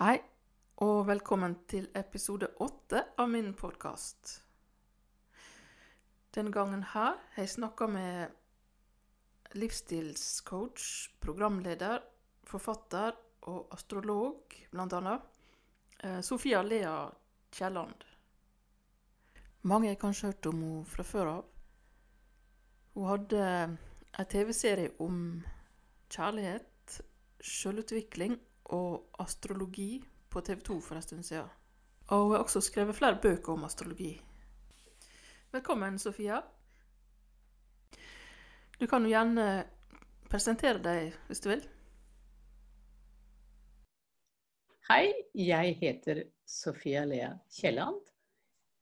Hei, og velkommen til episode åtte av min podkast. Denne gangen her har jeg snakka med livsstilscoach, programleder, forfatter og astrolog, blant annet, eh, Sofia Lea Kielland. Mange har kanskje hørt om henne fra før av. Hun hadde en TV-serie om kjærlighet, selvutvikling og astrologi på TV 2 for en stund siden. Og hun har også skrevet flere bøker om astrologi. Velkommen, Sofia. Du kan jo gjerne presentere deg hvis du vil. Hei, jeg heter Sofia Lea Kielland.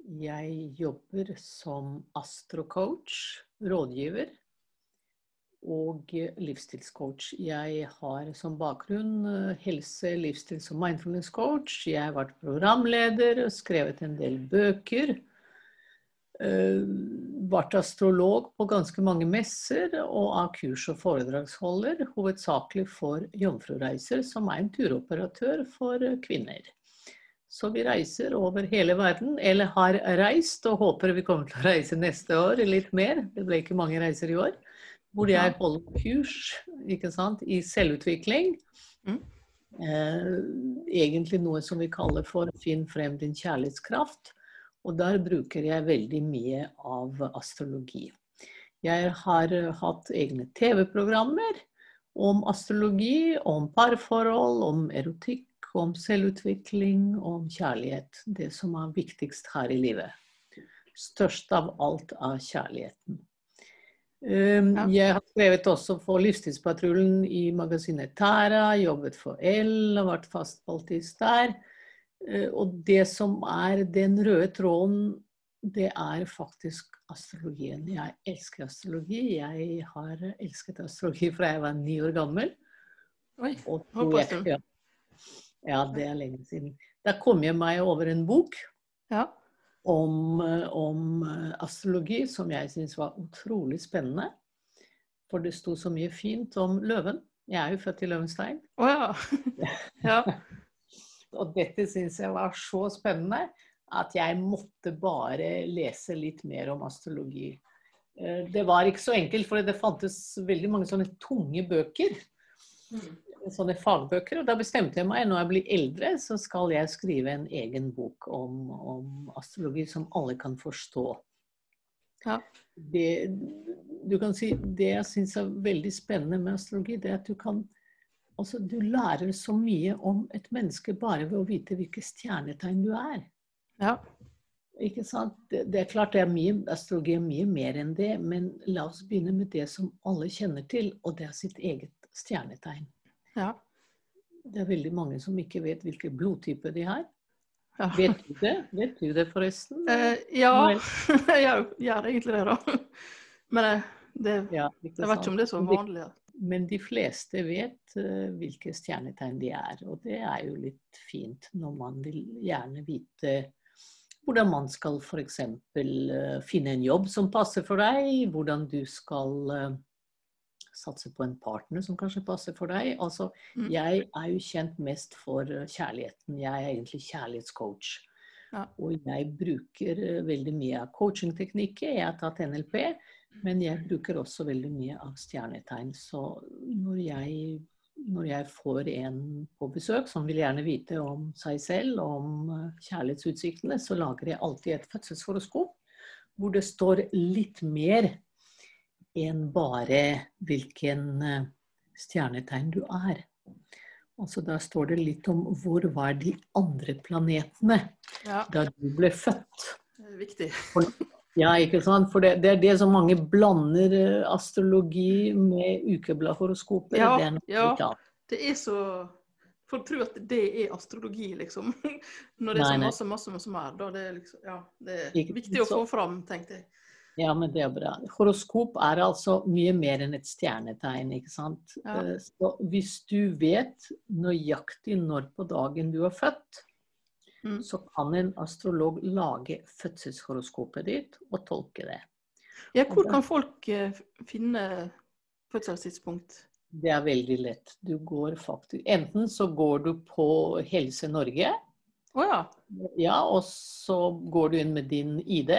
Jeg jobber som astrocoach, rådgiver og livsstilscoach. Jeg har som bakgrunn eh, helse-, livsstils- og mindfulness-coach. Jeg har vært programleder, skrevet en del bøker. Uh, vært astrolog på ganske mange messer og av kurs- og foredragsholder, hovedsakelig for Jomfrureiser, som er en turoperatør for kvinner. Så vi reiser over hele verden, eller har reist, og håper vi kommer til å reise neste år litt mer. Det ble ikke mange reiser i år hvor jeg holder kurs ikke sant, i selvutvikling. Mm. Eh, egentlig noe som vi kaller for 'finn frem din kjærlighetskraft'. Og der bruker jeg veldig mye av astrologi. Jeg har hatt egne TV-programmer om astrologi, om parforhold, om erotikk, om selvutvikling, om kjærlighet. Det som er viktigst her i livet. Størst av alt er kjærligheten. Ja. Jeg har skrevet også for Livstidspatruljen i magasinet Tæra, jobbet for L og vært fastbaltist der. Uh, og det som er den røde tråden, det er faktisk astrologien. Jeg elsker astrologi. Jeg har elsket astrologi fra jeg var ni år gammel. Oi, håper jeg, ja. ja, det er lenge siden. Da kom jeg meg over en bok. Ja om, om eh, astrologi som jeg syntes var utrolig spennende. For det sto så mye fint om løven. Jeg er jo født i løvenstein. Oh, ja. ja. og dette syns jeg var så spennende at jeg måtte bare lese litt mer om astrologi. Eh, det var ikke så enkelt, for det fantes veldig mange sånne tunge bøker. Sånne fagbøker. Og da bestemte jeg meg, når jeg blir eldre, så skal jeg skrive en egen bok om, om astrologi som alle kan forstå. Ja. Det, du kan si, det jeg syns er veldig spennende med astrologi, det er at du kan altså, Du lærer så mye om et menneske bare ved å vite hvilke stjernetegn du er. Ja. Ikke sant? Det, det, er klart det er mye, astrologi er mye mer enn det, men la oss begynne med det som alle kjenner til, og det er sitt eget stjernetegn. Ja. Det er veldig mange som ikke vet hvilken blodtype de har. Ja. Vet du det? Vet du det forresten? Eh, ja, jeg gjør egentlig det, da. Men eh, det, ja, jeg vet ikke om det er så vanlig. Men de fleste vet uh, hvilke stjernetegn de er, og det er jo litt fint når man vil gjerne vite hvordan man skal f.eks. Uh, finne en jobb som passer for deg, hvordan du skal uh, satse på en partner som kanskje passer for deg. Altså, mm. jeg er jo kjent mest for eh, kjærligheten. Jeg er egentlig kjærlighetscoach. Ja. Og jeg bruker eh, veldig mye av coachingteknikker. Jeg har tatt NLP, men jeg bruker også veldig mye av stjernetegn. Så når jeg, når jeg får en på besøk som vil gjerne vite om seg selv, om eh, kjærlighetsutsiktene, så lager jeg alltid et fødselshoroskop hvor det står litt mer enn bare hvilken eh, stjernetegn du er. Altså Da står det litt om hvor var de andre planetene ja. da du ble født. Det er viktig. For, ja, ikke sant? For det, det, er det som mange blander eh, astrologi med ukebladhoroskoper. Ja, det er ja, det er så Folk tror at det er astrologi, liksom. Når det er så masse, masse, masse mer. Da det er liksom, ja, det er viktig å få fram, tenkte jeg. Ja, men det er bra. Horoskop er altså mye mer enn et stjernetegn, ikke sant. Ja. Eh, så hvis du vet nøyaktig når på dagen du er født, mm. så kan en astrolog lage fødselshoroskopet ditt og tolke det. Ja, hvor kan folk uh, finne fødselstidspunkt? Det er veldig lett. Du går faktisk Enten så går du på Helse Norge, Å ja. ja, og så går du inn med din ID.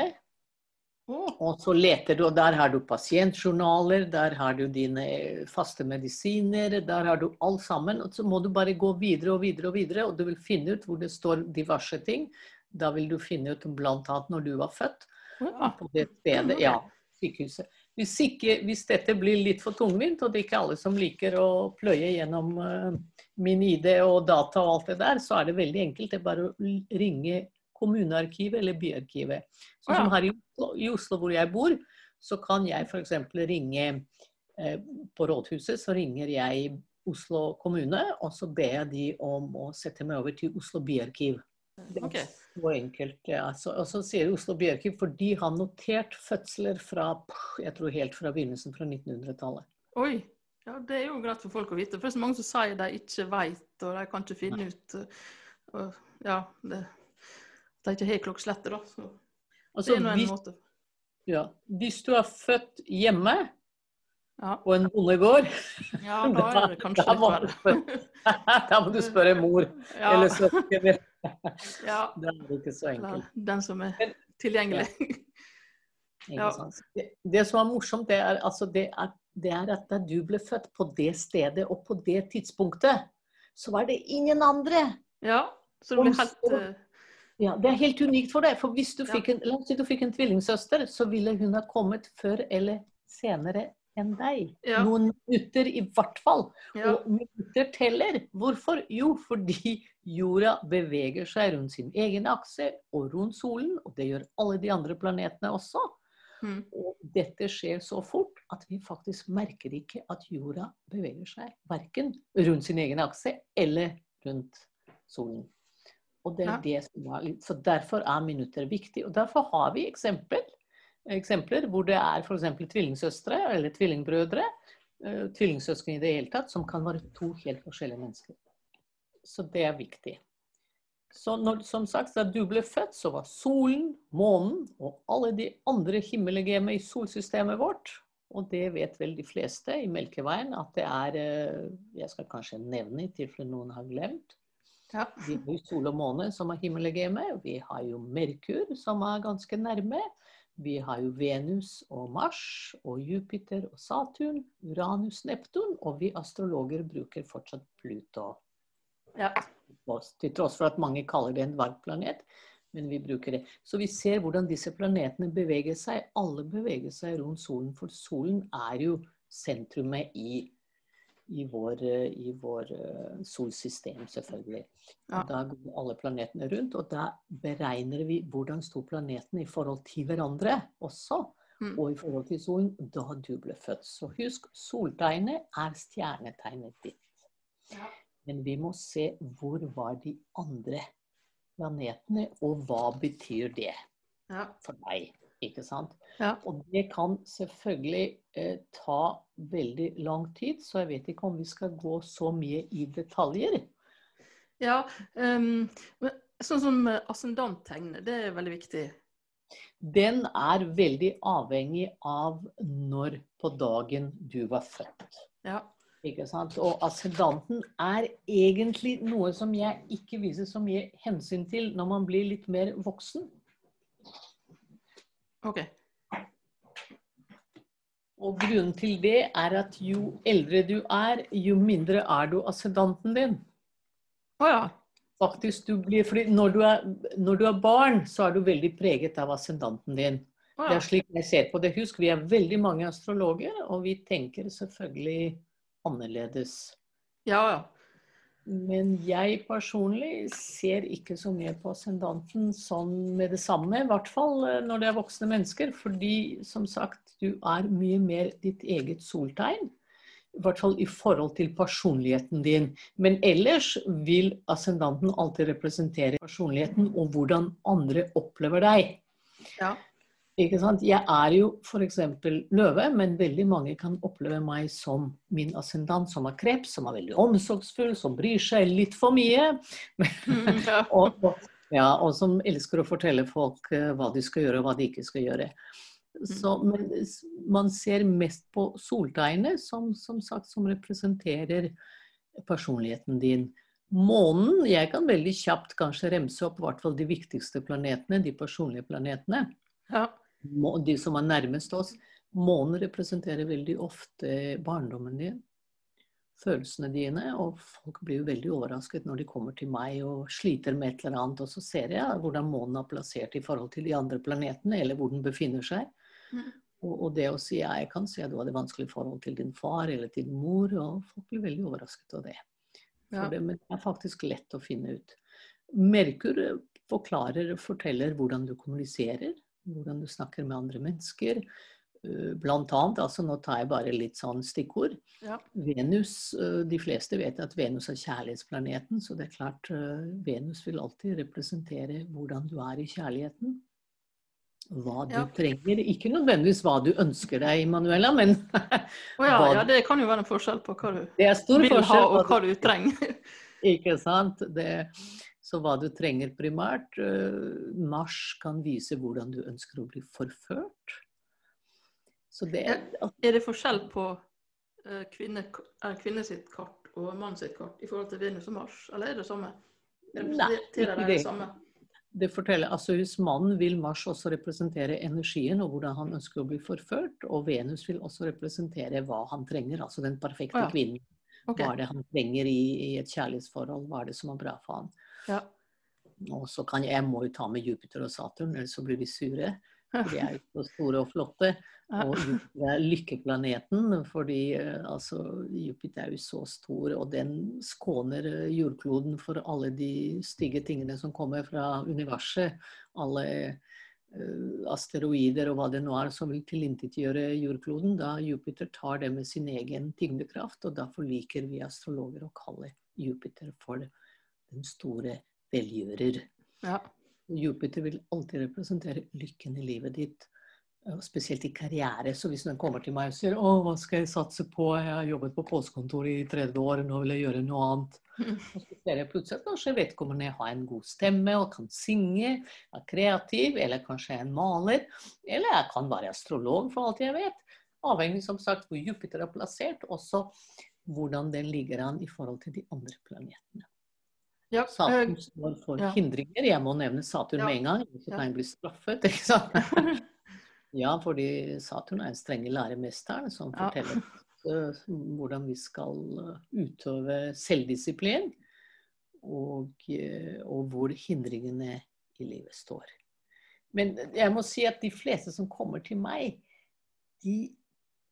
Og så leter du, og der har du pasientjournaler, der har du dine faste medisiner, der har du alt sammen. Og så må du bare gå videre og videre og videre, og du vil finne ut hvor det står diverse ting. Da vil du finne ut bl.a. når du var født, ja. på det stedet, ja, sykehuset. Hvis, ikke, hvis dette blir litt for tungvint, og det er ikke alle som liker å pløye gjennom eh, min ID og data og alt det der, så er det veldig enkelt. Det er bare å ringe kommunearkivet eller byarkivet. Så som her i Oslo, i Oslo hvor jeg bor, så kan jeg f.eks. ringe eh, på rådhuset, så ringer jeg Oslo kommune, og så ber jeg de om å sette meg over til Oslo byarkiv. Det er så enkelt. Ja. Så, og så sier Oslo byarkiv, for de har notert fødsler fra jeg tror helt fra begynnelsen fra 1900-tallet. Oi. Ja, det er jo greit for folk å vite. For det er så mange som sier de ikke vet, og de kan ikke finne ut uh, og, Ja, det, de ikke har klokkeslettet, da. Så det Altså, er nå en hvis, måte. ja, hvis du er født hjemme Ja. på en bondegård, ja, da er det Da litt må spørre- da må du spørre mor Ja, eller søsken. ja. Det er ikke så enkelt. den som er tilgjengelig. Ja. Det, det som er morsomt, det er, altså, det, er, det er at da du ble født på det stedet og på det tidspunktet, så var det ingen andre. Ja, så det ble helt uh, Ja, Det er helt unikt for deg. For hvis du fikk en, la oss si du fikk en tvillingsøster, så ville hun ha kommet før eller senere enn deg. Ja. Noen minutter i hvert fall. ja. Og minutter teller. Hvorfor? Jo, fordi jorda beveger seg rundt sin egen akse og rundt solen. Og det gjør alle de andre planetene også. Mm. Og dette skjer så fort at vi faktisk merker ikke at jorda beveger seg. Verken rundt sin egen akse eller rundt solen. Og det er Ja. det som er litt, Så derfor er minutter viktig. Og derfor har vi eksempel, eksempler hvor det er f.eks. tvillingsøstre eller tvillingbrødre, eh, tvillingsøsken i det hele tatt, som kan være to helt forskjellige mennesker. Så det er viktig. Så når, som sagt, da du ble født, så var solen, månen og alle de andre himmellegemer i solsystemet vårt og det vet vel de fleste i Melkeveien at det er eh, Jeg skal kanskje nevne i tilfelle noen har glemt. Ja. Vi har jo sol og måne som er himmellegeme. Vi har jo Merkur som er ganske nærme. Vi har jo Venus og Mars og Jupiter og Saturn, Uranus, Neptun, og vi astrologer bruker fortsatt Pluto. ja. Til tross for at mange kaller det en dvergplanet, men vi bruker det. Så vi ser hvordan disse planetene beveger seg. Alle beveger seg rundt solen, for solen er jo sentrumet i i vår, eh, i vår eh, solsystem, selvfølgelig. Ja. Da går alle planetene rundt, og da beregner vi hvordan sto planetene i forhold til hverandre også. Mm. Og i forhold til solen da du ble født. Så husk, soltegnet er stjernetegnet ditt. Ja. Men vi må se hvor var de andre planetene, og hva betyr det ja. for deg. Ikke sant? Ja. Og det kan selvfølgelig eh, ta veldig lang tid, så jeg vet ikke om vi skal gå så mye i detaljer. ja um, sånn som eh, ascendanttegnet, det er veldig viktig. Den er veldig avhengig av når på dagen du var født. Ja. Ikke sant? Og ascendanten er egentlig noe som jeg ikke viser så mye hensyn til når man blir litt mer voksen. OK. Og grunnen til det er at jo eldre du er, jo mindre er du ascendanten din. Å ja. Faktisk, du blir, fordi når du, er, når du er barn, så er du veldig preget av ascendanten din. Å Det er slik jeg ser på det. Husk, vi er veldig mange astrologer, og vi tenker selvfølgelig annerledes. Ja, ja. Men jeg personlig ser ikke så mye på ascendanten sånn med det samme, i hvert fall eh, når det er voksne mennesker. Fordi som sagt, du er mye mer ditt eget soltegn. I hvert fall i forhold til personligheten din. Men ellers vil ascendanten alltid representere personligheten og hvordan andre opplever deg. Ja. Ikke sant? Jeg er jo f.eks. løve, men veldig mange kan oppleve meg som min ascendant, som er kreps, som er veldig omsorgsfull, som bryr seg litt for mye. Mm, ja. Og, og, ja, og som elsker å fortelle folk eh, hva de skal gjøre og hva de ikke skal gjøre. Så, men man ser mest på soltegnet, som, som sagt, som representerer personligheten din. Månen, jeg kan veldig kjapt kanskje remse opp i hvert fall de viktigste planetene, de personlige planetene. Ja. De som er nærmest oss. Månen representerer veldig ofte barndommen din, følelsene dine, og folk blir jo veldig overrasket når de kommer til meg og sliter med et eller annet, og så ser jeg hvordan månen er plassert i forhold til de andre planetene, eller hvor den befinner seg. Mm. Og, og det å si ja, jeg kan si at du hadde vanskelig forhold til din far eller til din mor, og folk blir veldig overrasket av det. Ja. For det, men det er faktisk lett å finne ut. Merkur forklarer og forteller hvordan du kommuniserer, hvordan du snakker med andre mennesker. Eh, Blant annet, altså nå tar jeg bare litt sånn stikkord. Ja. Venus, eh, de fleste vet at Venus er kjærlighetsplaneten, så det er klart eh, Venus vil alltid representere hvordan du er i kjærligheten. Hva du Ja. trenger. Ikke nødvendigvis hva du ønsker deg, Manuela, men oh, ja, ja, det kan jo være en forskjell på hva du vil ha og hva du trenger. Ikke sant? Det, så hva du trenger primært. eh, Mars kan vise hvordan du ønsker å bli forført. Så det Er det forskjell på eh, kvinne, er kvinne sitt kart og mann sitt kart i forhold til Venus og Mars, eller er det samme? Nei, ikke det det. det forteller, altså Hos mannen vil Mars også representere energien og hvordan han ønsker å bli forført. Og Venus vil også representere hva han trenger, altså den perfekte kvinnen. Hva er det han trenger i, i et kjærlighetsforhold, hva er det som er bra for han. Ja. Og så kan jeg, jeg må jo ta med Jupiter og Saturn, ellers så blir de sure. De er jo så store og flotte. Og Jupiter er lykkeplaneten, fordi eh, altså, Jupiter er jo så stor, og den skåner eh, jordkloden for alle de stygge tingene som kommer fra universet. Alle eh, asteroider og hva det nå er som vil tilintetgjøre jordkloden. Da Jupiter tar det med sin egen tyngdekraft, og derfor liker vi astrologer å kalle Jupiter for den store velgjører. Ja. Jupiter vil alltid representere lykken i livet ditt, og spesielt i karriere. Så hvis den kommer til meg og sier 'Å, hva skal jeg satse på? Jeg har jobbet på postkontoret i 30 år, nå vil jeg gjøre noe annet'. Og så ser jeg plutselig at kanskje vedkommende har en god stemme og kan synge, er kreativ, eller kanskje er en maler. Eller jeg kan være astrolog, for alt jeg vet. Avhengig som sagt hvor Jupiter er plassert, også hvordan den ligger an i forhold til de andre planetene. Ja, Saturn eh, står for ja. hindringer. Jeg må nevne Saturn Ja. med en gang, så kan jeg bli straffet. ikke sant? ja, fordi Saturn er den strenge læremesteren som Ja. forteller oss eh, hvordan vi skal eh, utøve selvdisiplin, og, og hvor hindringene i livet står. Men jeg må si at de fleste som kommer til meg, de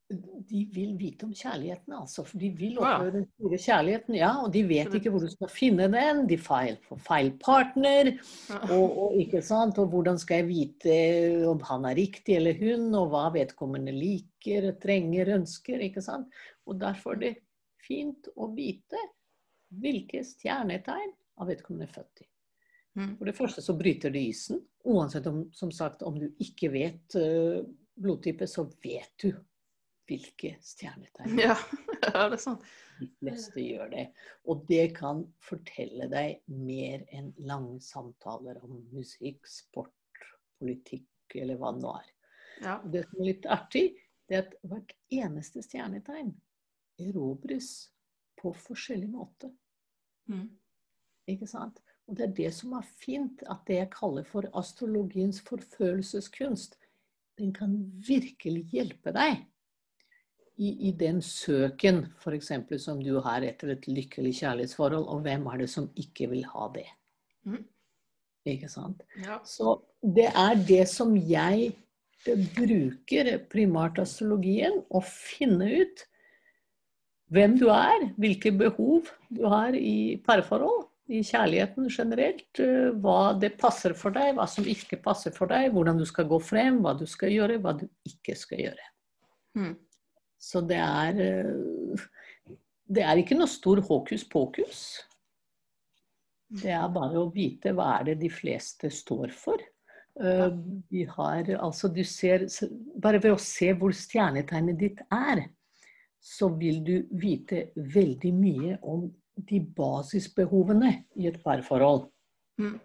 de vil vite om kjærligheten, altså. For de vil oppleve den store kjærligheten. Ja, og de vet ikke hvor du skal finne den. De feil, får feil partner. Og, og, ikke sant? og hvordan skal jeg vite om han er riktig eller hun, og hva vedkommende liker, trenger, ønsker. ikke sant? Og derfor er det fint å vite hvilke stjernetegn av vedkommende er født i. Mm. For det første så bryter det isen. Uansett om, som sagt, om du ikke vet uh, blodtype, så vet du hvilke stjernetegn. Ja, ja, det er sant. De fleste gjør det. Og det kan fortelle deg mer enn lange samtaler om musikk, sport, politikk eller hva det nå er. Ja. Det som er litt artig, det er at hvert eneste stjernetegn erobres på forskjellig måte. Mm. Ikke sant? Og det er det som er fint, at det jeg kaller for astrologiens forførelseskunst, den kan virkelig hjelpe deg i, i den søken, f.eks. som du har etter et lykkelig kjærlighetsforhold, og hvem er det som ikke vil ha det? Mm. Ikke sant? Ja. Så det er det som jeg eh, bruker primært astrologien, å finne ut hvem du er, hvilke behov du har i parforhold, i kjærligheten generelt, eh, hva det passer for deg, hva som ikke passer for deg, hvordan du skal gå frem, hva du skal gjøre, hva du ikke skal gjøre. Mm. Så det er eh, Det er ikke noe stor hokus pokus. Det er bare å vite hva er det de fleste står for. vi De har, altså du ser, bare ved å se hvor stjernetegnet ditt er, så vil du vite veldig mye om de basisbehovene i et parforhold. Mm.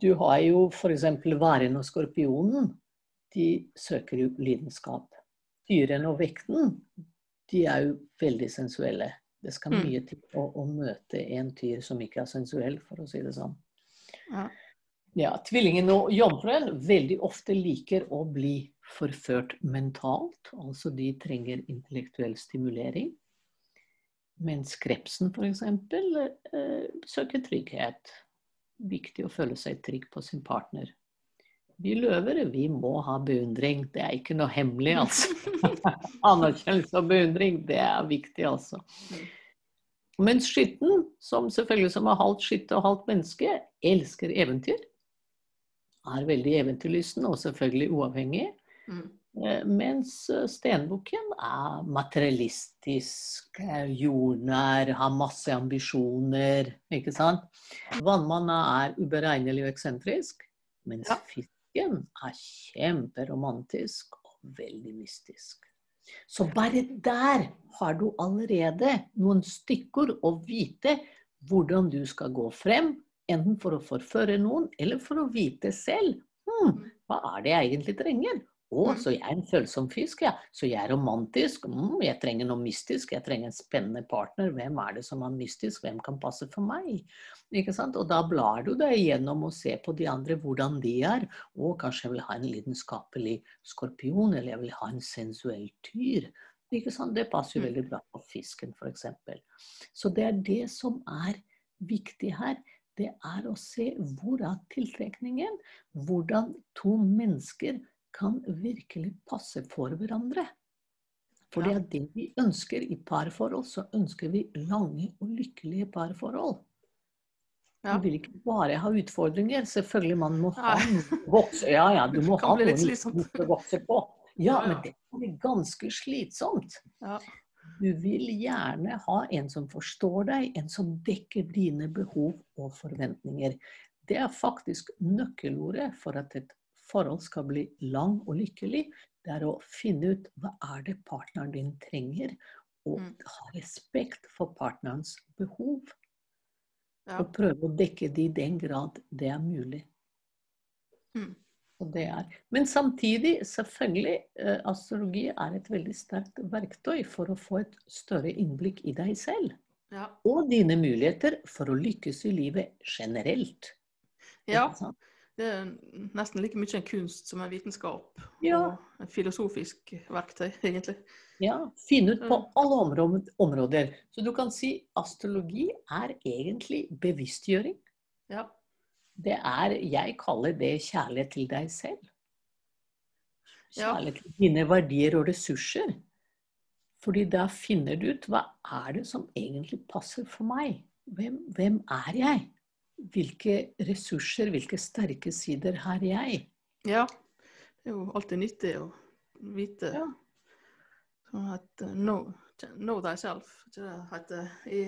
Du har jo f.eks. væren og skorpionen. de søker jo lidenskap. Dyrene og vekten, de er jo veldig sensuelle. Det skal Mm. mye til å, å møte en tyr som ikke er sensuell, for å si det sånn. Ja. Ja, Tvillingen og jomfruen veldig ofte liker å bli forført mentalt. Altså de trenger intellektuell stimulering. Mens krepsen f.eks. Eh, søker trygghet. Viktig å føle seg trygg på sin partner. Vi løver vi må ha beundring. Det er ikke noe hemmelig, altså. Anerkjennelse og beundring, det er viktig, altså. Mens skytten, som selvfølgelig som er halvt skytte og halvt menneske, elsker eventyr. Er veldig eventyrlysten og selvfølgelig uavhengig. Mm. Eh, Mens eh, stenbukken er materialistisk, er jordnær, har masse ambisjoner. Ikke sant? Vannmannen er uberegnelig og eksentrisk. Mens Ja. Fisken er kjemperomantisk og veldig mystisk. Så bare der har du allerede noen stikkord å vite hvordan du skal gå frem. Enten for å forføre noen, eller for å vite selv hm, hva er det jeg egentlig trenger. Å, Mm. så jeg er en følsom fisk, ja. Så jeg er romantisk. Mm, jeg trenger noe mystisk. Jeg trenger en spennende partner. Hvem er det som er mystisk? Hvem kan passe for meg? Ikke sant? Og da blar du deg gjennom og ser på de andre hvordan de er. Å, kanskje jeg vil ha en lidenskapelig skorpion, eller jeg vil ha en sensuell tyr. Ikke sant? Det passer jo Mm. veldig bra på fisken, f.eks. Så det er det som er viktig her. Det er å se hvor er tiltrekningen. Hvordan to mennesker kan virkelig passe for hverandre. For det er det vi ønsker i parforhold. Så ønsker vi lange og lykkelige parforhold. Ja. Du vil ikke bare ha utfordringer. Selvfølgelig man må ha vokse Ja, ja, du må ha bli noe litt å vokse på. Ja, men det kan bli ganske slitsomt. Ja. Du vil gjerne ha en som forstår deg, en som dekker dine behov og forventninger. Det er faktisk nøkkelordet for at et forhold skal bli lang og lykkelig. Det er å finne ut hva er det partneren din trenger, og Mm. ha respekt for partnerens behov. Ja. Og prøve å dekke det i den grad det er mulig. Mm. Og det er. Men samtidig, selvfølgelig, eh, astrologi er et veldig sterkt verktøy for å få et større innblikk i deg selv. Ja. Og dine muligheter for å lykkes i livet generelt. ja. Det er nesten like mye en kunst som en vitenskap. Ja. Og et filosofisk verktøy, egentlig. Ja, Finne ut på alle områder. Så du kan si astrologi er egentlig bevisstgjøring. Ja. Det er, jeg kaller det kjærlighet til deg selv. Ja. Kjærlighet til dine verdier og ressurser. Fordi da finner du ut hva er det som egentlig passer for meg. Hvem, hvem er jeg? Hvilke ressurser, hvilke sterke sider har jeg? ja. Det er jo alltid nyttig å vite Ja. sånn at know, know thyself, ikke det i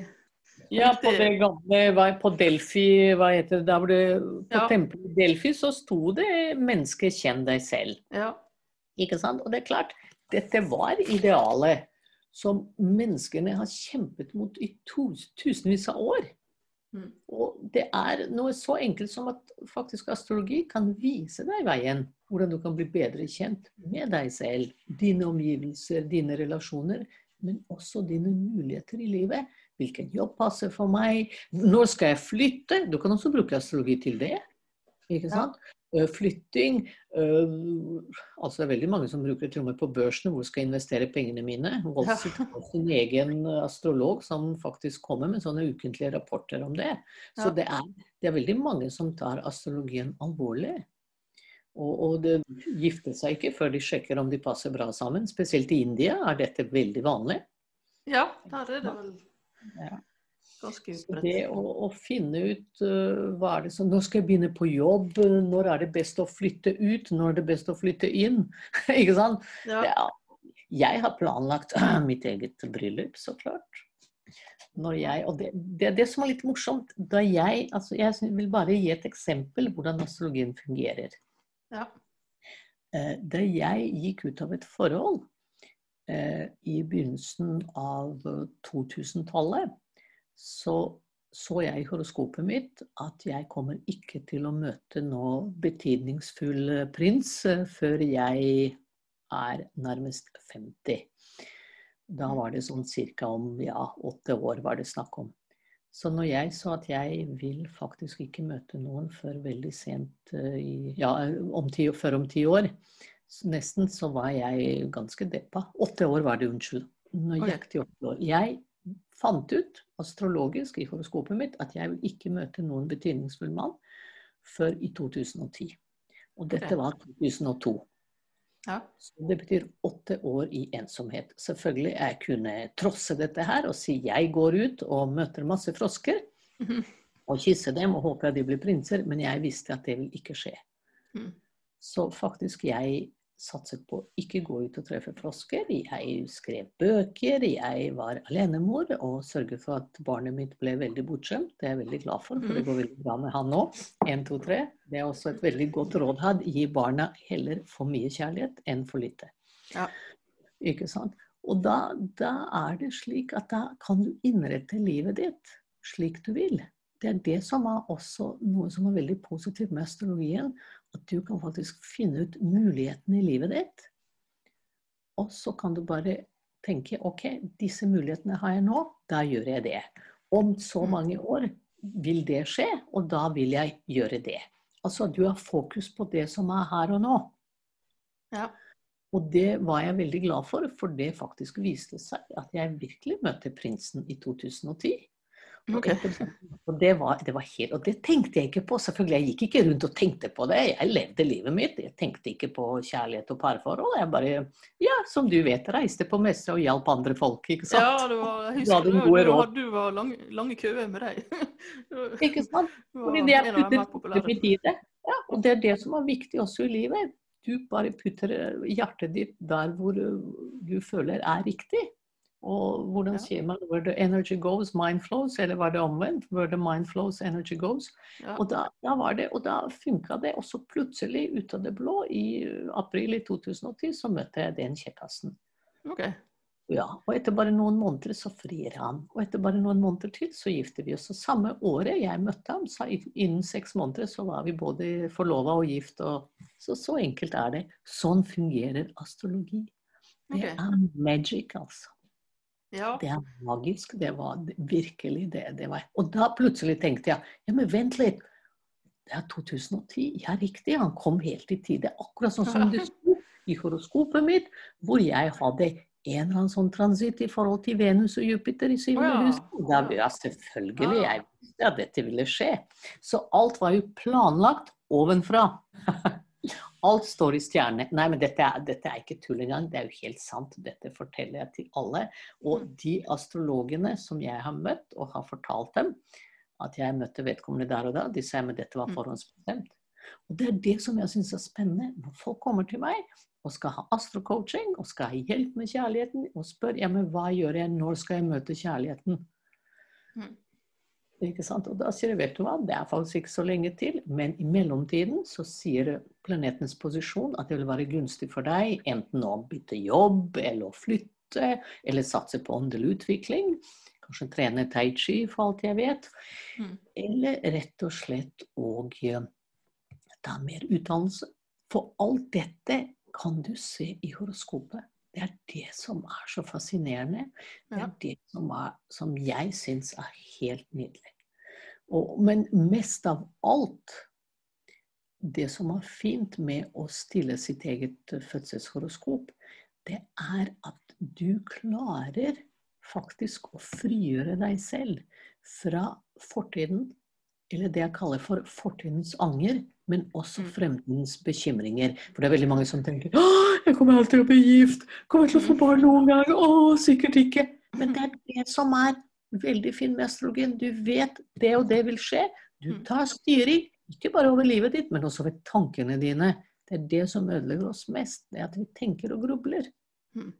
Ja, på det gamle På Delphi, hva heter det, der hvor det På Ja. tempelet i Delphi så sto det 'menneske, kjenn deg selv'. Ja. Ikke sant? Og det er klart, dette var idealet som menneskene har kjempet mot i to, tusenvis av år. Mm. Og det er noe så enkelt som at faktisk astrologi kan vise deg veien. Hvordan du kan bli bedre kjent med deg selv, dine omgivelser, dine relasjoner. Men også dine muligheter i livet. Hvilken jobb passer for meg? Når skal jeg flytte? Du kan også bruke astrologi til det. Ikke sant? Eh, Flytting Altså det er veldig mange som bruker trommer på børsene hvor skal jeg investere pengene mine. Wall har sin egen astrolog som faktisk kommer med sånne ukentlige rapporter om det. Så det er, det er veldig mange som tar astrologien alvorlig. Og, og det gifter seg ikke før de sjekker om de passer bra sammen. Spesielt i India er dette veldig vanlig. ja, der er det vel Ja. Det å, å finne ut uh, hva er det som Nå skal jeg begynne på jobb? Når er det best å flytte ut? Når er det best å flytte inn? ikke sant? Ja. Ja, jeg har planlagt mitt eget bryllup, så klart. Når jeg, og det, det er det som er litt morsomt. Da jeg, altså jeg vil bare gi et eksempel hvordan astrologien fungerer. Ja. Eh, Da jeg gikk ut av et forhold eh, i begynnelsen av eh, 2000-tallet, så så jeg i horoskopet mitt at jeg kommer ikke til å møte noe betydningsfull prins eh, før jeg er nærmest 50. Da var det sånn ca. om ja, åtte år var det snakk om. Så når jeg sa at jeg vil faktisk ikke møte noen før veldig sent eh, ja, om ti, før om ti år, nesten så var jeg ganske deppa. Åtte år var det, unnskyld. Nøyaktig åtte år. Jeg fant ut astrologisk i horoskopet mitt at jeg vil ikke møte noen betydningsfull mann før i 2010. Og dette var 2002. Ja. Så det betyr åtte år i ensomhet. Selvfølgelig jeg kunne trosse dette her og si jeg går ut og møter masse frosker. Mm. Og kysse dem og håper at de blir prinser, men jeg visste at det vil ikke skje. Mm. Så faktisk jeg satset på å ikke gå ut og treffe frosker. Jeg skrev bøker, jeg var alenemor og sørget for at barnet mitt ble veldig bortskjemt. Det er jeg veldig glad for, for det mm. går veldig bra med han nå. 1, 2, 3. Det er også et veldig godt råd her. Gi barna heller for mye kjærlighet enn for lite. Ja. Ikke sant? Og da, da er det slik at da kan du innrette livet ditt slik du vil. Det er det som er også noe som er veldig positivt med astrologien. At du kan faktisk finne ut mulighetene i livet ditt. Og så kan du bare tenke OK, disse mulighetene har jeg nå, da gjør jeg det. Om så mm. mange år vil det skje, og da vil jeg gjøre det. Altså du har fokus på det som er her og nå. Ja. Og det var jeg veldig glad for, for det faktisk viste seg at jeg virkelig møtte prinsen i 2010. Okay. Og, det var, det var helt, og det tenkte jeg ikke på. Selvfølgelig, Jeg gikk ikke rundt og tenkte på det. Jeg levde livet mitt. Jeg tenkte ikke på kjærlighet og parforhold. Jeg bare, ja, som du vet, reiste på messe og hjalp andre folk. ikke sant? Ja, det var, jeg husker du, du, du, du var lang, lange køer med deg. ikke sant? Fordi det er putter mitt i det. Ja, og det er det som er viktig også i livet. Du bare putter hjertet ditt der hvor du føler er riktig. Og hvordan sier man where the energy goes, mind flows, eller var det omvendt? Where the mind flows, energy goes. Ja. Og da, da, var det, og da funka det. Og så plutselig, ut av det blå, i april i 2010, så møtte jeg den kjekkasen. Okay. Ja, og etter bare noen måneder så frir han. Og etter bare noen måneder til så gifter vi oss. Og samme året jeg møtte ham, så innen seks måneder så var vi både forlova og gift. Og så, så enkelt er det. Sånn fungerer astrologi. Det okay. er magic, altså. Ja. Det er magisk. Det var virkelig det. det var. Og da plutselig tenkte jeg ja, men vent litt. Det er 2010. Ja, riktig. Han kom helt i tide. Akkurat sånn som det sto i horoskopet mitt, hvor jeg hadde en eller annen sånn transitt i forhold til Venus og Jupiter i syvende ja. hus. Da, ja, selvfølgelig. Jeg visste at dette ville skje. Så alt var jo planlagt ovenfra. Alt står i stjernene. Nei, men dette er, dette er ikke tull engang. Det er jo helt sant. Dette forteller jeg til alle. Og mm. de astrologene som jeg har møtt, og har fortalt dem at jeg møtte vedkommende der og da, de sier at dette var mm. forhåndsbestemt. Og det er det som jeg syns er spennende. Når folk kommer til meg og skal ha astrocoaching og skal ha hjelp med kjærligheten, og spør ja, men hva gjør jeg, når skal jeg møte kjærligheten? Mm. Ikke sant? Og da sier jeg, vet du hva, det er faktisk ikke så lenge til, men i mellomtiden så sier planetens posisjon at det vil være gunstig for deg enten å bytte jobb, eller å flytte, eller satse på åndelig utvikling. Kanskje trene tai chi, for alt jeg vet. Mm. Eller rett og slett å ta mer utdannelse. For alt dette kan du se i horoskopet. Det er det som er så fascinerende. Det er det som, er, som jeg syns er helt nydelig. Og, men mest av alt Det som er fint med å stille sitt eget fødselshoroskop, det er at du klarer faktisk å frigjøre deg selv fra fortiden, eller det jeg kaller for fortidens anger, men også mm. fremtidens bekymringer. For det er veldig mange som tenker å, jeg kommer alltid til å bli gift, kommer til å få barn noen gang, å, sikkert ikke. Men det er det som er veldig fin med astrologien. Du vet det og det vil skje. Du mm. tar styring, ikke bare over livet ditt, men også over tankene dine. Det er det som ødelegger oss mest, det at vi tenker og grubler. Mm.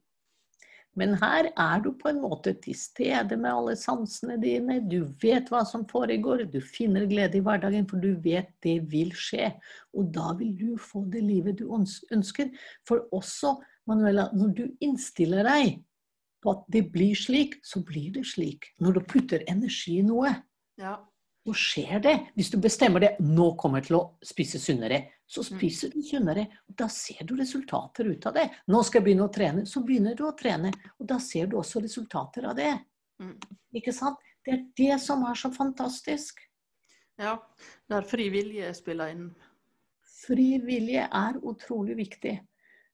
Men her er du på en måte til stede med alle sansene dine. Du vet hva som foregår. Du finner glede i hverdagen, for du vet det vil skje. Og da vil du få det livet du ønsker. For også, Manuela, når du innstiller deg på at det blir slik, så blir det slik. Når du putter energi i noe, Ja. Så skjer det. Hvis du bestemmer det nå kommer jeg til å spise sunnere, så Mm. spiser du sunnere. og Da ser du resultater ut av det. Nå skal jeg begynne å trene, så begynner du å trene. Og da ser du også resultater av det. Mm. Ikke sant? Det er det som er så fantastisk. ja. Der fri vilje spiller inn. Fri vilje er utrolig viktig.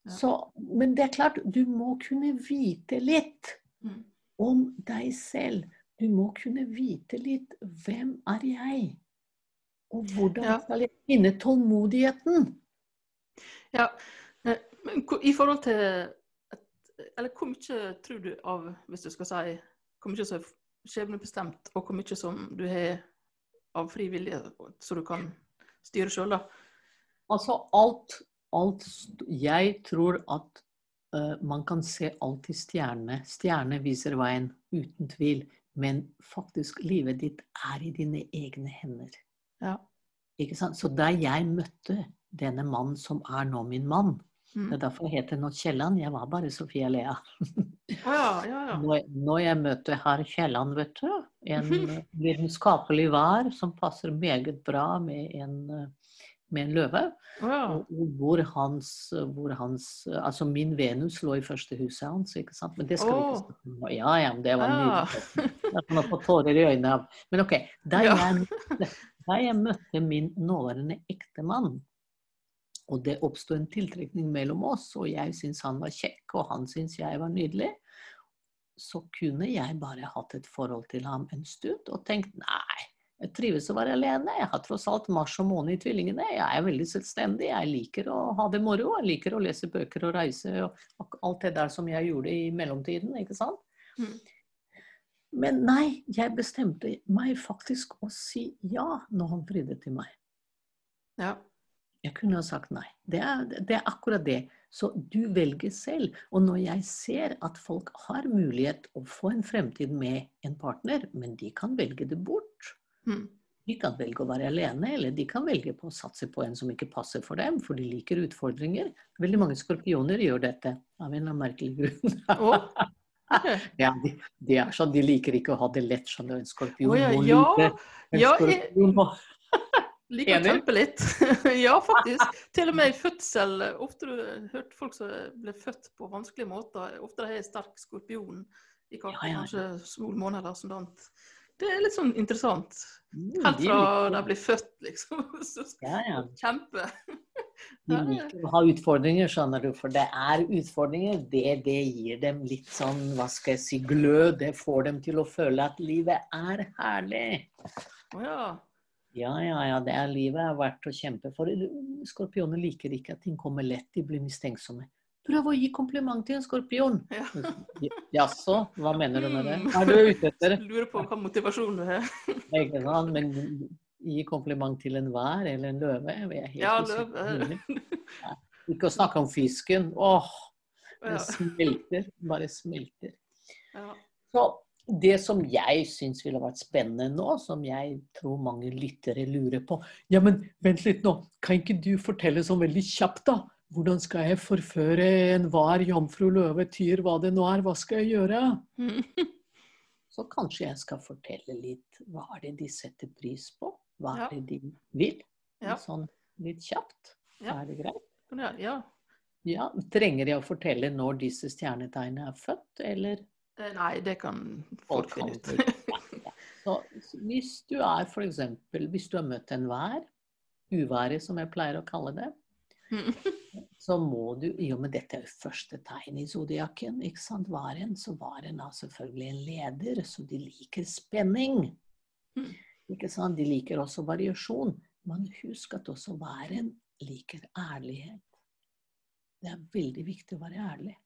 Så, men det er klart, du må kunne vite litt Mm. om deg selv. Du må kunne vite litt hvem er jeg? Og hvordan Ja. skal jeg finne tålmodigheten? Ja. eh, Men i forhold til et, Eller hvor mye tror du av, hvis du skal si, hvor mye som er skjebnebestemt, og hvor mye som du har av fri vilje, så du kan styre sjøl, da? Altså alt, alt Jeg tror at uh, man kan se alt i stjernene. Stjernene viser veien, uten tvil. Men faktisk, livet ditt er i dine egne hender. Ja. Ikke sant? Så da jeg møtte denne mannen som er nå min mann Mm. Det er derfor jeg heter nå Kielland. Jeg var bare Sofia Lea. Ja, ja, ja. Når, når jeg møter herr Kielland, vet du, en vitenskapelig lidenskapelig vær som passer meget bra med en, eh, med en løve, Wow. og, hvor hans, hvor hans Altså min Venus lå i første huset hans, ikke sant. Men det skal vi ikke snakke om. Ja, ja, men det var Ah. nydelig. Jeg kan få tårer i øynene av. Men OK. Da Ja. jeg, jeg møtte min nåværende ektemann, og det oppsto en tiltrekning mellom oss, og jeg syntes han var kjekk, og han syntes jeg var nydelig, så kunne jeg bare hatt et forhold til ham en stund og tenkt nei, jeg trives å være alene. Jeg har tross alt Mars og måne i tvillingene. Jeg er veldig selvstendig. Jeg liker å ha det moro. Jeg liker å lese bøker og reise og alt det der som jeg gjorde i mellomtiden. ikke sant? Mm. Men nei, jeg bestemte meg faktisk å si ja når han fridde til meg. ja. Jeg kunne ha sagt nei. Det er, det er akkurat det. Så du velger selv. Og når jeg ser at folk har mulighet å få en fremtid med en partner, men de kan velge det bort. Mm. De kan velge å være alene, eller de kan velge på å satse på en som ikke passer for dem, for de liker utfordringer. Veldig mange skorpioner gjør dette av en eller annen merkelig grunn. Oh. Ja, de, de er sånn, de liker ikke å ha det lett, skjønner du. En skorpion Å ja, ja. en Ja, skorpion må Liker å Enig? litt. ja, faktisk. Til og med i fødsel. Ofte du hørt folk som ble født på vanskelige måter. Ofte har sterk skorpion i kartet, Ja, ja, ja. kanskje små måneder eller sånt. Det er litt sånn interessant. Mm, Helt fra de blir født, liksom. Så Ja, ja. Kjempe. De liker å ha utfordringer, skjønner du. For det er utfordringer. Det, det gir dem litt sånn, hva skal jeg si, glød. Det får dem til å føle at livet er herlig. Å ja. Ja, ja, ja. Det er livet er verdt å kjempe for. Skorpioner liker ikke at ting kommer lett. De blir mistenksomme. Prøv å gi kompliment til en skorpion. ja. Jaså, hva mener du med det? Mm. Hva er du ute etter? Lurer på hva motivasjon du har. Ikke sant? Men gi kompliment til en vær eller en løve. Jeg er helt Ja, løve. Ja. Ikke å snakke om fisken. Åh, det smelter. Bare smelter. Så det som jeg syns ville vært spennende nå, som jeg tror mange lyttere lurer på Ja, men vent litt nå. Kan ikke du fortelle sånn veldig kjapt, da? Hvordan skal jeg forføre en var, jomfru, løve, tyr, hva det nå er? Hva skal jeg gjøre? Mm. Så kanskje jeg skal fortelle litt hva er det de setter pris på? Hva Ja. er det de vil? Ja. Sånn litt kjapt. Ja. Er det greit? ja. Ja, Trenger jeg å fortelle når disse stjernetegnene er født, eller? Eh, Nei, det kan folk finne ut. Så hvis du er for eksempel, hvis du har møtt en vær, uværet som jeg pleier å kalle det, Mm. Så må du, i og med dette er jo første tegn i zodiakken, ikke sant, varen, så varen er selvfølgelig en leder, så de liker spenning. Mm. Ikke sant, de liker også variasjon. Men husk at også varen liker ærlighet. Det er veldig viktig å være ærlig.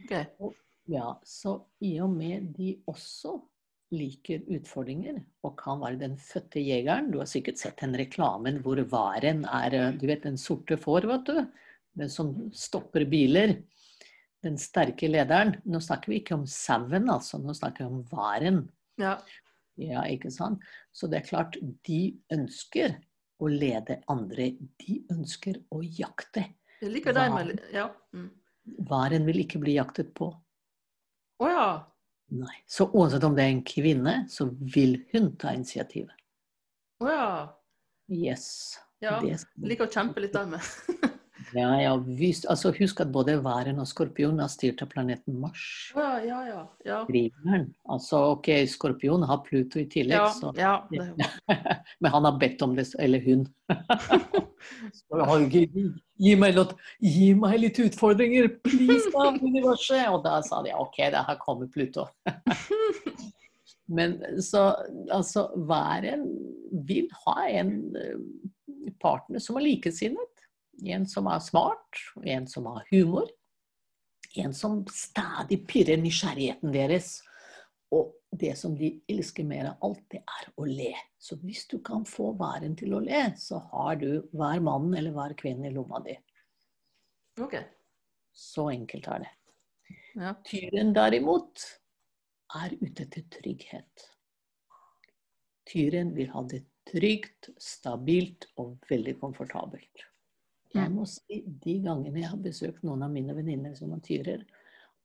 Ok. Ja, så i og med de også liker utfordringer, og kan være den fødte jegeren Du har sikkert sett den reklamen hvor varen er eh, Du vet den sorte får, vet du? Den som stopper biler. Den sterke lederen. Nå snakker vi ikke om sauen, altså. Nå snakker vi om varen. Ja. Ja, ikke sant? Så det er klart, de ønsker å lede andre. De ønsker å jakte. Jeg liker deg med Ja. Mm. Varen vil ikke bli jaktet på. Å ja. Nei. Så uansett om det er en kvinne, så vil hun ta initiativet. Å ja. Yes. Ja. Det- Liker å kjempe litt der med. Ja, ja, visst. Altså, husk at både væren og skorpion er styrt av planeten Mars. Ja, ja, ja. Ja, Krigeren. Altså, ok, skorpion har Pluto i tillegg, ja, så ja det Men han har bedt om det, eller hun. Så, «Herregud, gi, meg litt, gi meg litt utfordringer, please, da, universet! Og da sa de ok, det her kommer Pluto. Men så altså, væren vil ha en eh, partner som er likesinnet. En som er smart, en som har humor. En som stadig pirrer nysgjerrigheten deres. Og det som de elsker mer av alt, det er å le. Så hvis du kan få væren til å le, så har du hver mann eller hver kvinne i lomma di. OK. Så enkelt er det. Ja. Tyren derimot er ute etter trygghet. Tyren vil ha det trygt, stabilt og veldig komfortabelt. Jeg Mm. må si, De gangene jeg har besøkt noen av mine venninner som har tyrer,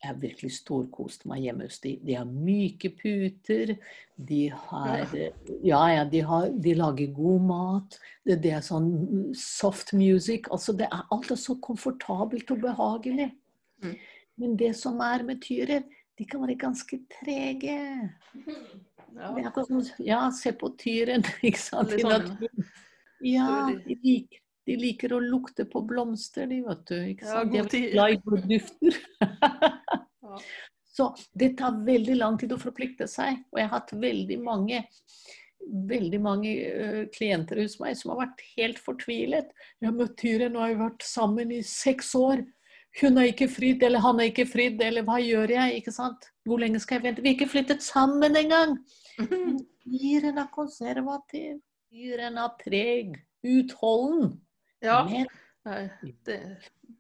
jeg har virkelig storkost meg hjemme hos de. De har myke puter, de har Ja, ja, de, har, de lager god mat. Det, det er sånn soft music. Altså, det er, alt er så komfortabelt og behagelig. Mm. Men det som er med tyrer, de kan være ganske trege. Ja. Ja, se på tyren, ikke sant? Sånn. Ja, de de liker å lukte på blomster, de, vet du. Ikke Ja, sant? de er glad i gode dufter. Så det tar veldig lang tid å forplikte seg. Og jeg har hatt veldig mange veldig mange uh, klienter hos meg som har vært helt fortvilet. 'Jeg har møtt Tyren, nå har vi vært sammen i seks år. Hun er ikke fridd, eller han er ikke fridd, eller hva gjør jeg?' ikke sant? Hvor lenge skal jeg vente? Vi har ikke flyttet sammen engang! Tyren er konservativ. Tyren er treg. Utholden. Ja. Nei, det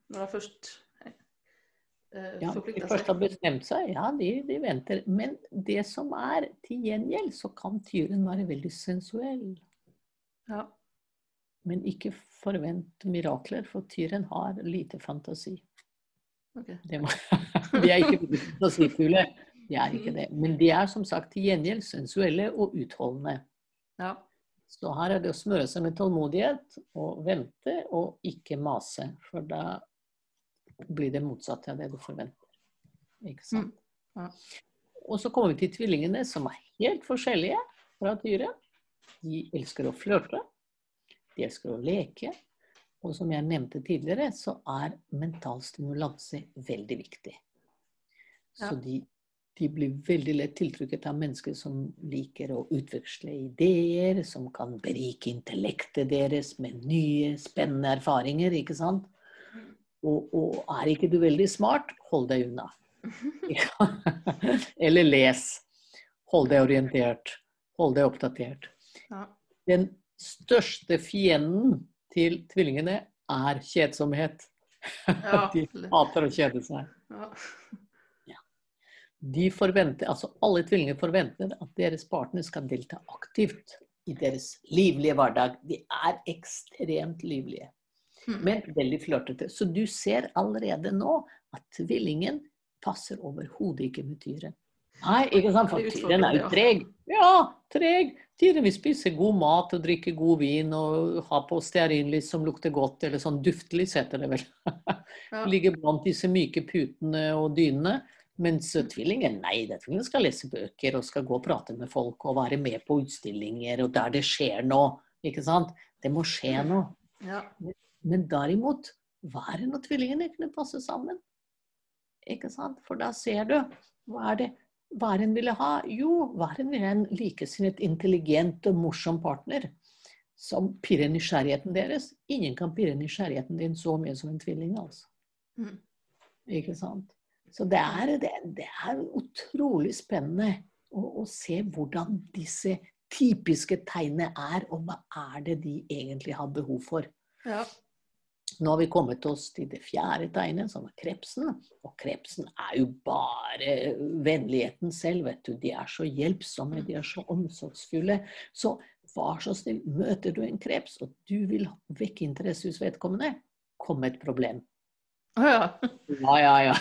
Når jeg først eh, ja, de først har bestemt seg, ja, de, de venter. Men det som er til gjengjeld, så kan tyren være veldig sensuell. Ja. Men ikke forvent mirakler, for tyren har lite fantasi. Okay. Det må, de er ikke fantasifulle. De er ikke det. Men de er som sagt til gjengjeld sensuelle og utholdende. Ja. Så her er det å smøre seg med tålmodighet og vente og ikke mase. For da blir det motsatt av det du forventer. Ikke sant? Mm, ja. Og så kommer vi til tvillingene, som er helt forskjellige fra dyret. De elsker å flørte. De elsker å leke. Og som jeg nevnte tidligere, så er mental stimulanse veldig viktig. Så de, de blir veldig lett tiltrukket av mennesker som liker å utveksle ideer, som kan berike intellektet deres med nye, spennende erfaringer, ikke sant? Og, og er ikke du veldig smart, hold deg unna. Eller les. Hold deg orientert. Hold deg oppdatert. Ja. Den største fienden til tvillingene er kjedsomhet. Ja. De hater å kjede seg. De forventer, altså Alle tvillinger forventer at deres partner skal delta aktivt i deres livlige hverdag. De er ekstremt livlige, Mm. men veldig flørtete. Så du ser allerede nå at tvillingen passer overhodet ikke med tyren. Nei, ikke sant? For tyren er jo treg. Ja, treg. Tyren vil spise god mat og drikke god vin og ha på stearinlys som lukter godt, eller sånn duftlys heter det vel. Ligger Ligge blant disse myke putene og dynene. Mens tvillingen, nei, det tvillingen skal lese bøker og skal gå og prate med folk og være med på utstillinger og der det skjer noe. Ikke sant? Det må skje noe. Ja. Men derimot, været når tvillingene kunne passe sammen. Ikke sant? For da ser du hva er det væren ville ha. Jo, væren ville ha en likesinnet, intelligent og morsom partner. Som pirrer nysgjerrigheten deres. Ingen kan pirre nysgjerrigheten din så mye som en tvilling. altså. Mm. Ikke sant? Så det er, det, det er utrolig spennende å, å se hvordan disse typiske tegnene er, og hva er det de egentlig har behov for. Ja. Nå har vi kommet oss til det fjerde tegnet, som er krepsen. Og krepsen er jo bare vennligheten selv, vet du. De er så hjelpsomme, de er så omsorgsfulle. Så vær så snill, møter du en kreps, og du vil vekke interesse hos vedkommende, kom med et problem. Ja. Ja, ja, ja.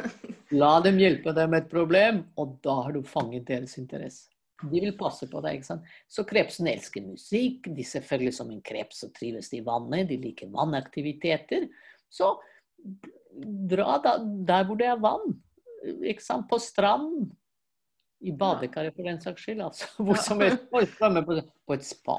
La dem hjelpe deg med et problem, og da har du fanget deres interesse. De vil passe på deg. ikke sant? Så krepsen elsker musikk. De selvfølgelig som en kreps så trives de i vannet. De liker vannaktiviteter. Så dra da, der hvor det er vann. Ikke sant? På stranden. I badekaret for den saks skyld. altså. Hvor som helst. På et spa.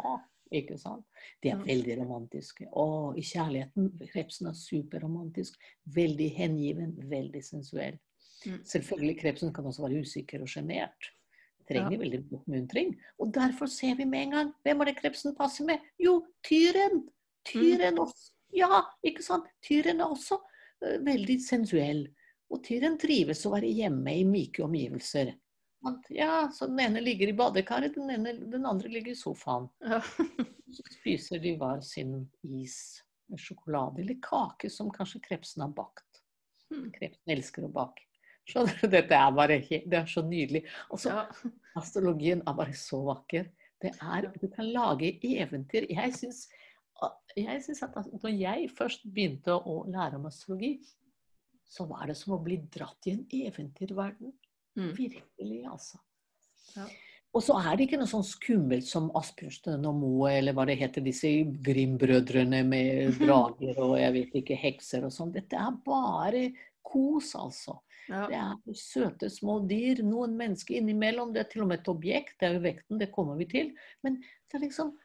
Ikke sant? De er Mm. veldig romantiske. Og i kjærligheten. Krepsen er superromantisk. Veldig hengiven, veldig sensuell. Mm. Selvfølgelig krepsen kan også være usikker og sjenert. Trenger Ja. veldig oppmuntring. Og derfor ser vi med en gang hvem er det krepsen passer med? Jo, tyren! Tyren også. Ja, ikke sant? Tyren er også eh, veldig sensuell. Og tyren trives å være hjemme i myke omgivelser. At, ja, så Den ene ligger i badekaret, den, ene, den andre ligger i sofaen. ja. Så spiser de hver sin is med sjokolade eller kake som kanskje krepsen har bakt. Mm. Krepsen elsker å bake. Skjønner du? Dette er bare det er så nydelig. Altså, ja. Astrologien er bare så vakker. Det er, du kan lage eventyr. Jeg syns, jeg synes at altså, når jeg først begynte å lære om astrologi, så var det som å bli dratt i en eventyrverden. Mm. Virkelig, altså. Ja. Og så er det ikke noe sånn skummelt som Asbjørnsen og Moe, eller hva det heter, disse Grim-brødrene med drager og jeg vet ikke, hekser og sånn. Dette er bare kos, altså. Ja. Det er søte små dyr, noen mennesker innimellom. Det er til og med et objekt, det er jo vekten, det kommer vi til. Men det er liksom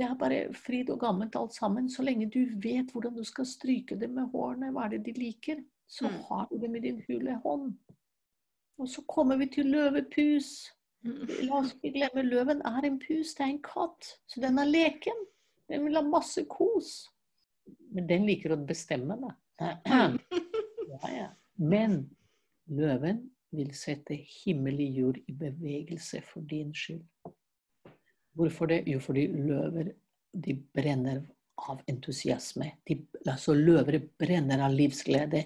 Det er bare fryd og gammelt alt sammen. Så lenge du vet hvordan du skal stryke dem med hårene, hva er det de liker, så Mm. har du dem i din hule hånd. Og så kommer vi til løvepus. Mm. La oss ikke glemme løven er en pus, det er en katt. Så den er leken. Den vil ha masse kos. Men den liker å bestemme, da. Ja, ja. Men løven vil sette himmel og jord i bevegelse for din skyld. Hvorfor det? Jo, fordi løver de brenner av entusiasme. De, altså Løver brenner av livsglede.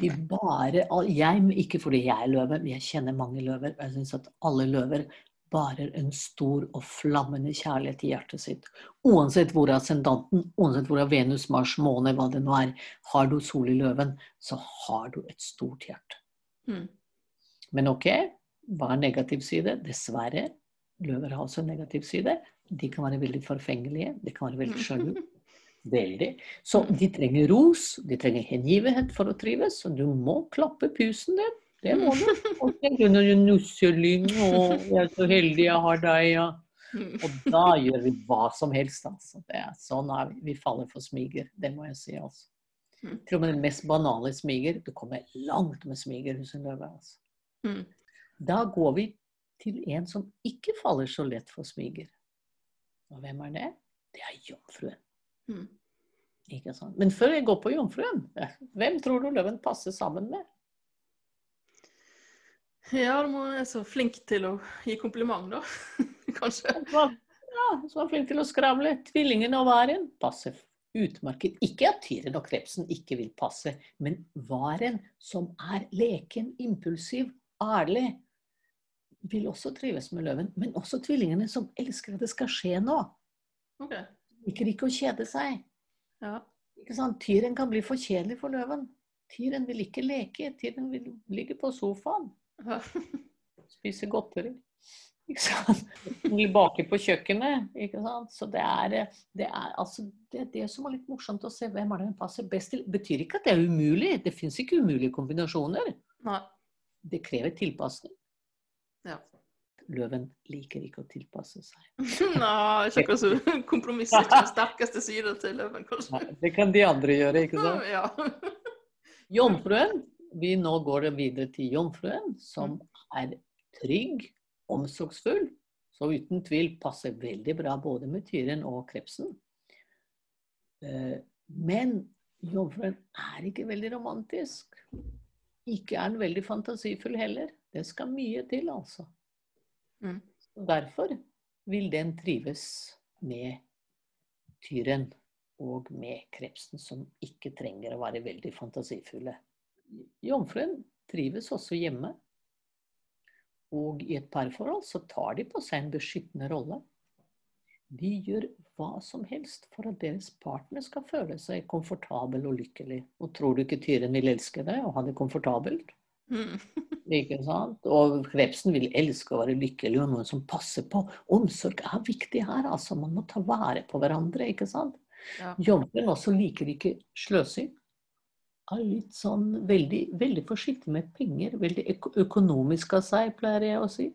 De bare, jeg, Ikke fordi jeg er løve, men jeg kjenner mange løver. Jeg syns at alle løver bærer en stor og flammende kjærlighet i hjertet sitt. Uansett hvor ascendanten, uansett hvor Venus, Mars, måne, hva det nå er. Har du sol i løven, så har du et stort hjerte. Mm. Men ok, hva er negativ side? Dessverre. Løver har også en negativ side. De kan være veldig forfengelige. De kan være veldig sjalu. Veldig. Så de trenger ros, de trenger hengivenhet for å trives. Og du må klappe pusen din. Det må du. Og tenke når du nusser lyng, og jeg er så heldig jeg har deg, ja. Mm. Og da gjør vi hva som helst, altså. Det er, sånn er vi. Vi faller for smiger. Det må jeg si, altså. Mm. Til og med den mest banale smiger. Du kommer langt med smiger hos en løve. altså. Mm. Da går vi til en som ikke faller så lett for smiger. Og hvem er det? Det er jomfruen. Mm. Ikke sant? Men før jeg går på jomfruen, hvem tror du løven passer sammen med? Ja, du må være så flink til å gi kompliment, da. Kanskje. Ja, så er flink til å skravle. Tvillingen og varen passer utmerket. Ikke at tyren og krepsen ikke vil passe, men varen som er leken, impulsiv, ærlig, vil også trives med løven. Men også tvillingene som elsker at det skal skje nå. Ok. Liker ikke å kjede seg. Ja. Tyren kan bli for kjedelig for løven. Tyren vil ikke leke. Tyren vil ligge på sofaen, Ja. spise godteri. Ikke sant? Vil bake på kjøkkenet. Ikke sant? Så det er, det er altså det, er det som er litt morsomt å se hvem er det hun passer best til. Betyr ikke at det er umulig. Det fins ikke umulige kombinasjoner. Nei. Det krever tilpasning. Ja. Løven liker ikke å tilpasse seg. Nei, ikke akkurat så kompromiss er ikke den sterkeste siden til løven, kanskje. Nei, det kan de andre gjøre, ikke sant? Ja. Jomfruen. Vi nå går det videre til jomfruen, som er trygg, omsorgsfull. Så uten tvil passer veldig bra både med tyren og krepsen. Eh, Men jomfruen er ikke veldig romantisk. Ikke er den veldig fantasifull heller. Det skal mye til, altså. Mm. Derfor vil den trives med tyren og med krepsen, som ikke trenger å være veldig fantasifulle. Jomfruen trives også hjemme. Og i et parforhold så tar de på seg en beskyttende rolle. De gjør hva som helst for at deres partner skal føle seg komfortabel og lykkelig. Og tror du ikke tyren vil elske deg og ha det komfortabelt? Mm. Ikke sant? Og krepsen vil elske å være lykkelig og noen som passer på. Omsorg er viktig her, altså. Man må ta vare på hverandre, ikke sant. Ja. Jobben også liker ikke sløsing. Er litt sånn veldig, veldig forsiktig med penger. Veldig økonomisk av seg, pleier jeg å si.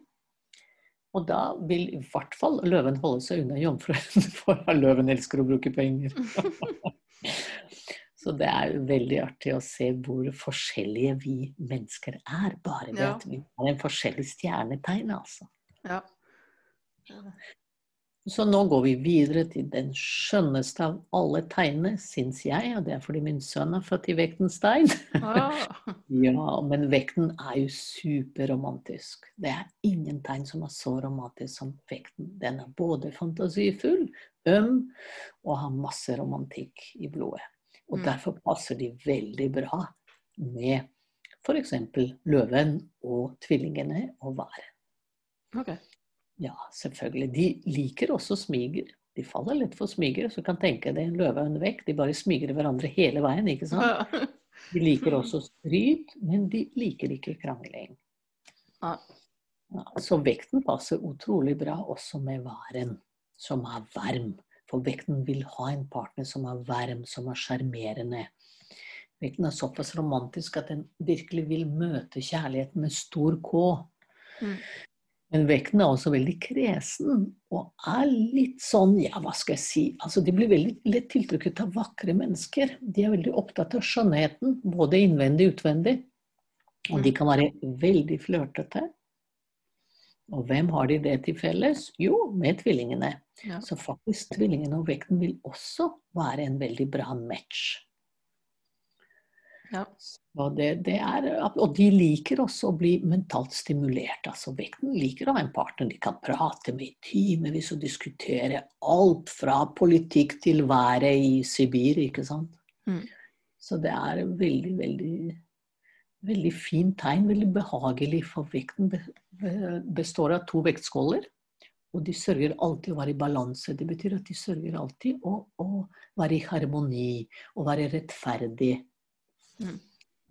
Og da vil i hvert fall løven holde seg unna jomfruen, for løven elsker å bruke penger. Så det er jo veldig artig å se hvor forskjellige vi mennesker er, bare ved Ja. at vi har en forskjellig stjernetegn, altså. Ja. Så nå går vi videre til den skjønneste av alle tegnene, syns jeg, og det er fordi min sønn er født i vektens tegn. Ah, Ja, men vekten er jo superromantisk. Det er ingen tegn som er så romantisk som vekten. Den er både fantasifull, øm og har masse romantikk i blodet. Og Mm. derfor passer de veldig bra med f.eks. løven og tvillingene og væren. Okay. Ja, selvfølgelig. De liker også smiger. De faller lett for smiger, så kan tenke deg en løve og en vekk. De bare smyger hverandre hele veien, ikke sant? Ja. De liker også stryt, men de liker ikke krangling. Ja, så vekten passer utrolig bra også med væren, som er varm. For vekten vil ha en partner som er varm, som er sjarmerende. Vekten er såpass romantisk at den virkelig vil møte kjærligheten med stor K. Mm. Men vekten er også veldig kresen og er litt sånn, ja, hva skal jeg si Altså, de blir veldig lett tiltrukket av vakre mennesker. De er veldig opptatt av skjønnheten, både innvendig og utvendig. Og de kan være veldig flørtete. Og hvem har de det til felles? Jo, med tvillingene. Ja. Så faktisk tvillingene og vekten vil også være en veldig bra match. Ja. Og, det, det er, og de liker også å bli mentalt stimulert. Altså vekten liker å ha en partner de kan prate med i timevis og diskutere alt fra politikk til været i Sibir, ikke sant. Mm. Så det er veldig, veldig veldig fint tegn, veldig behagelig. For vekten be- be- består av to vektskåler. Og de sørger alltid å være i balanse. Det betyr at de sørger alltid å, å være i harmoni og være rettferdig. Mm.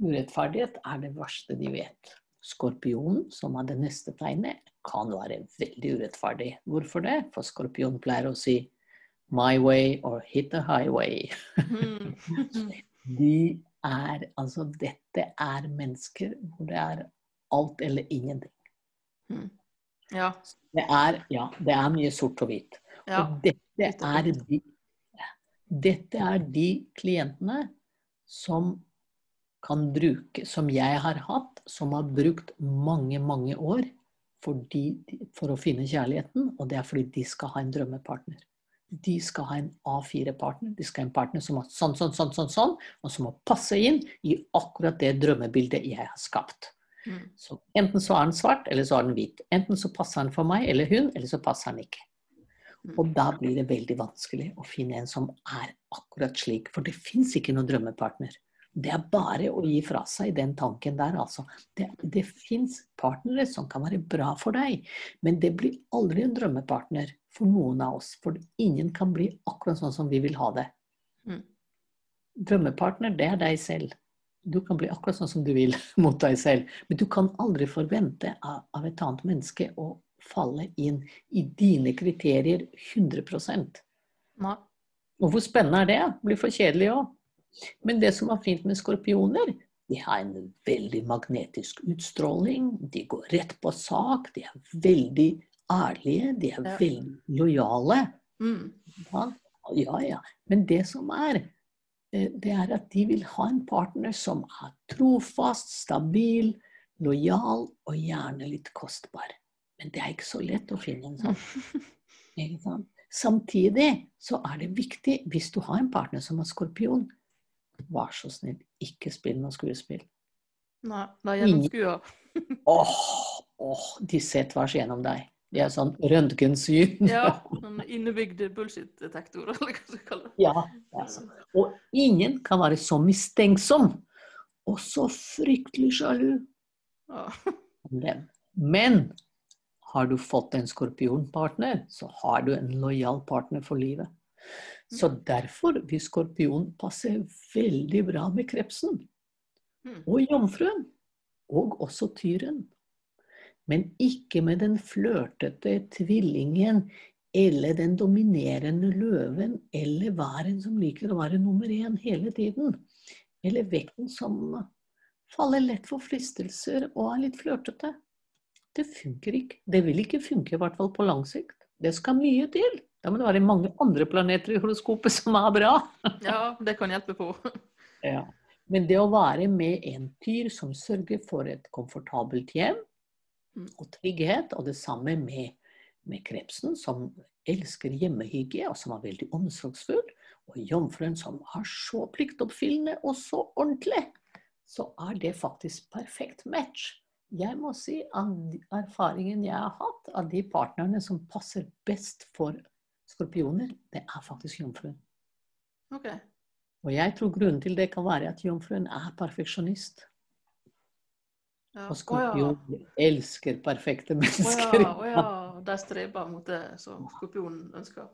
Urettferdighet er det verste de vet. Skorpionen, som er det neste tegnet, kan være veldig urettferdig. Hvorfor det? For skorpion pleier å si 'my way or hit the highway'. Mm. De er Altså, dette er mennesker hvor det er alt eller ingenting. Ja. Det er, ja, det er mye sort og hvitt. ja. Og dette er, de, dette er de klientene som kan bruke, som jeg har hatt, som har brukt mange, mange år fordi, for å finne kjærligheten, og det er fordi de skal ha en drømmepartner. De skal ha en A4-partner. De skal ha en partner som har sånn, sånn, sånn, sånn, sånn, og som må passe inn i akkurat det drømmebildet jeg har skapt. Mm. Så enten så er den svart, eller så er den hvit. Enten så passer den for meg eller hun, eller så passer den ikke. Og da blir det veldig vanskelig å finne en som er akkurat slik, for det fins ikke noen drømmepartner. Det er bare å gi fra seg den tanken der, altså. Det, det fins partnere som kan være bra for deg, men det blir aldri en drømmepartner for noen av oss. For ingen kan bli akkurat sånn som vi vil ha det. Mm. Drømmepartner, det er deg selv. Du kan bli akkurat sånn som du vil mot deg selv. Men du kan aldri forvente av, av et annet menneske å falle inn i dine kriterier 100 Nei. Og hvor spennende er det? Det blir for kjedelig òg. Men det som er fint med skorpioner, de har en veldig magnetisk utstråling. De går rett på sak. De er veldig ærlige. De er Ja. veldig lojale. Mm. Ja, ja, ja. Men det som er, eh, det er at de vil ha en partner som er trofast, stabil, lojal og gjerne litt kostbar. Men det er ikke så lett å finne en sånn. Ikke sant? Samtidig så er det viktig, hvis du har en partner som er skorpion, vær så snill, ikke spill noe skuespill. Nei. da gjennomskuer. Åh, oh, de ser tvers gjennom deg. De er sånn røntgensyn. Ja. Sånn innebygde bullshit-detektor, eller hva du kaller det. Ja, det sånn. Og ingen kan være så mistenksom og så fryktelig sjalu Ja. Men Har du fått en skorpionpartner, så har du en lojal partner for livet. Så derfor vil skorpion passe veldig bra med krepsen. Mm. Og jomfruen. Og også tyren. Men ikke med den flørtete tvillingen eller den dominerende løven eller væren som liker å være nummer én hele tiden. Eller vekten som faller lett for fristelser og er litt flørtete. Det funker ikke. Det vil ikke funke, i hvert fall på lang sikt. Det skal mye til. Da må det være mange andre planeter i horoskopet som er bra. Ja, det kan hjelpe på. Ja. Men det å være med en tyr som sørger for et komfortabelt hjem. Og trygghet, og det samme med, med krepsen, som elsker hjemmehygge og som er veldig omsorgsfull, og jomfruen som er så pliktoppfyllende og så ordentlig, så er det faktisk perfekt match. Jeg må si at erfaringen jeg har hatt av de partnerne som passer best for skorpioner, det er faktisk jomfruen. Okay. Og jeg tror grunnen til det kan være at jomfruen er perfeksjonist. Ja. Og Å ja. skorpion elsker perfekte Å mennesker. ja, oh, ja. De streber mot det som skorpionen ønsker.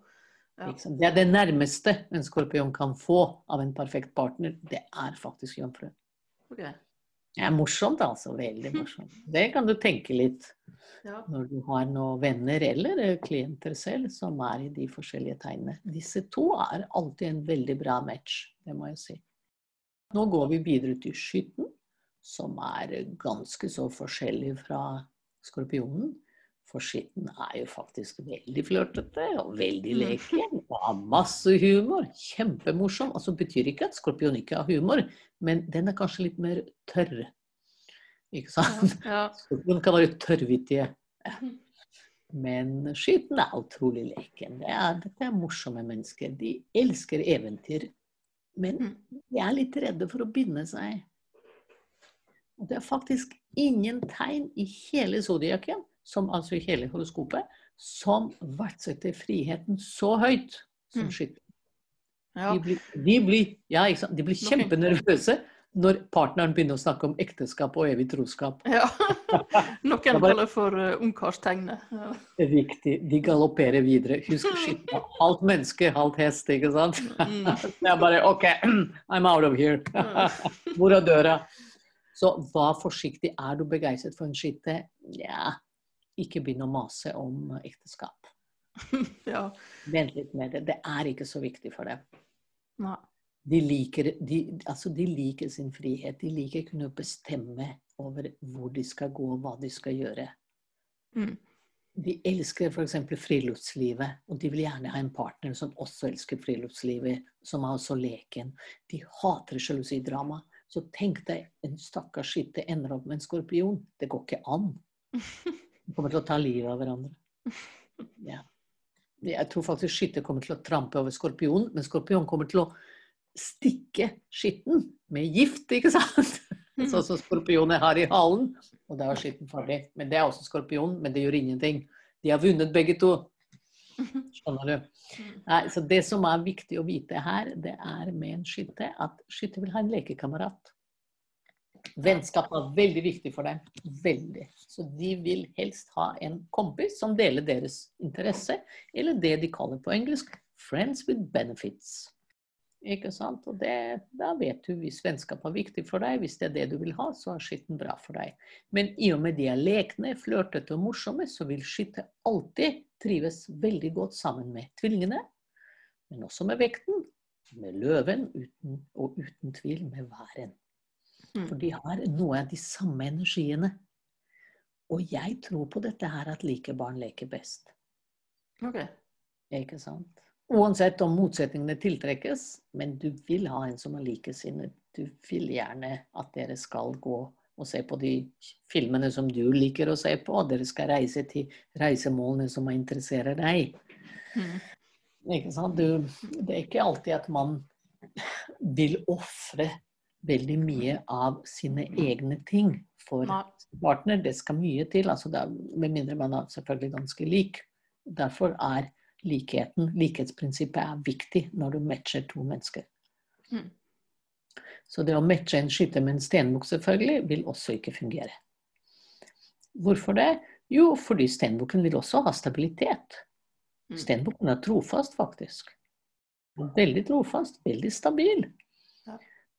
Ja. Det er det nærmeste en skorpion kan få av en perfekt partner. Det er faktisk jomfru. Okay. Det er morsomt, altså. Veldig morsomt. Det kan du tenke litt Ja. når du har noen venner eller klienter selv som er i de forskjellige tegnene. Disse to er alltid en veldig bra match, det må jeg si. Nå går vi videre til skytten, som er ganske så forskjellig fra skorpionen. For skitten er jo faktisk veldig flørtete og veldig Mm. leken og har masse humor. Kjempemorsom. Altså betyr ikke at skorpion ikke har humor, men den er kanskje litt mer tørr. Ikke sant? Ja. Skorpion kan være tørrvittige. Men skitten er utrolig leken. Det er, dette er morsomme mennesker. De elsker eventyr. Men Mm. de er litt redde for å binde seg. Og det er faktisk ingen tegn i hele zodiaken, som altså i hele horoskopet, som verdsetter friheten så høyt som Mm. skytten. ja. De blir, de blir, ja? De blir kjempenervøse når partneren begynner å snakke om ekteskap og evig troskap. ja. Noen kaller for uh, ungkarstegnet. Ja. Riktig. De galopperer videre. Husk skytten er halvt menneske, halvt hest, ikke sant? Mm. Det er bare OK, I'm out of here. Hvor er døra? Så vær forsiktig. Er du begeistret for en skitte? Ja, ikke begynn å mase om ekteskap. ja. Vent litt med det. Det er ikke så viktig for dem. Nei. De liker, de, altså de liker sin frihet. De liker å kunne bestemme over hvor de skal gå, og hva de skal gjøre. Mm. De elsker f.eks. friluftslivet, og de vil gjerne ha en partner som også elsker friluftslivet, som er også leken. De hater sjalusidrama. Så tenk deg en stakkars skitte ender opp med en skorpion. Det går ikke an. De kommer til å ta livet av hverandre. Ja. Jeg tror faktisk skytter kommer til å trampe over skorpionen, men skorpionen kommer til å stikke skitten med gift, ikke sant? Sånn som skorpioner har i halen. Og da er skitten farlig. Men det er også skorpion, men det gjør ingenting. De har vunnet begge to. Skjønner du? Nei, så det som er viktig å vite her, det er med en skytte at skytte vil ha en lekekamerat. Vennskap er veldig viktig for dem. Veldig. Så de vil helst ha en kompis som deler deres interesse, eller det de kaller på engelsk 'friends with benefits'. Ikke sant? Og det, da vet du hvis vennskap er viktig for deg, hvis det er det du vil ha, så er skitten bra for deg. Men i og med de er lekne, flørtete og morsomme, så vil skytte alltid trives veldig godt sammen med tvillingene, men også med vekten, med løven uten, og uten tvil med væren. Mm. For de har noe av de samme energiene. Og jeg tror på dette her at like barn leker best. Ok. Ikke sant? Uansett om motsetningene tiltrekkes, men du vil ha en som er likesinnet. Du vil gjerne at dere skal gå og se på de filmene som du liker å se på. Dere skal reise til reisemålene som interesserer deg. Mm. Ikke sant? Du, det er ikke alltid at man vil ofre veldig mye av sine egne ting for partner. Det skal mye til, altså er, med mindre man er selvfølgelig ganske lik. Derfor er likheten, likhetsprinsippet er viktig når du matcher to mennesker. Mm. Så det å matche en skytter med en stenbukk selvfølgelig, vil også ikke fungere. Hvorfor det? Jo, fordi stenbukken vil også ha stabilitet. Mm. Stenbukken er trofast, faktisk. Veldig trofast, veldig stabil.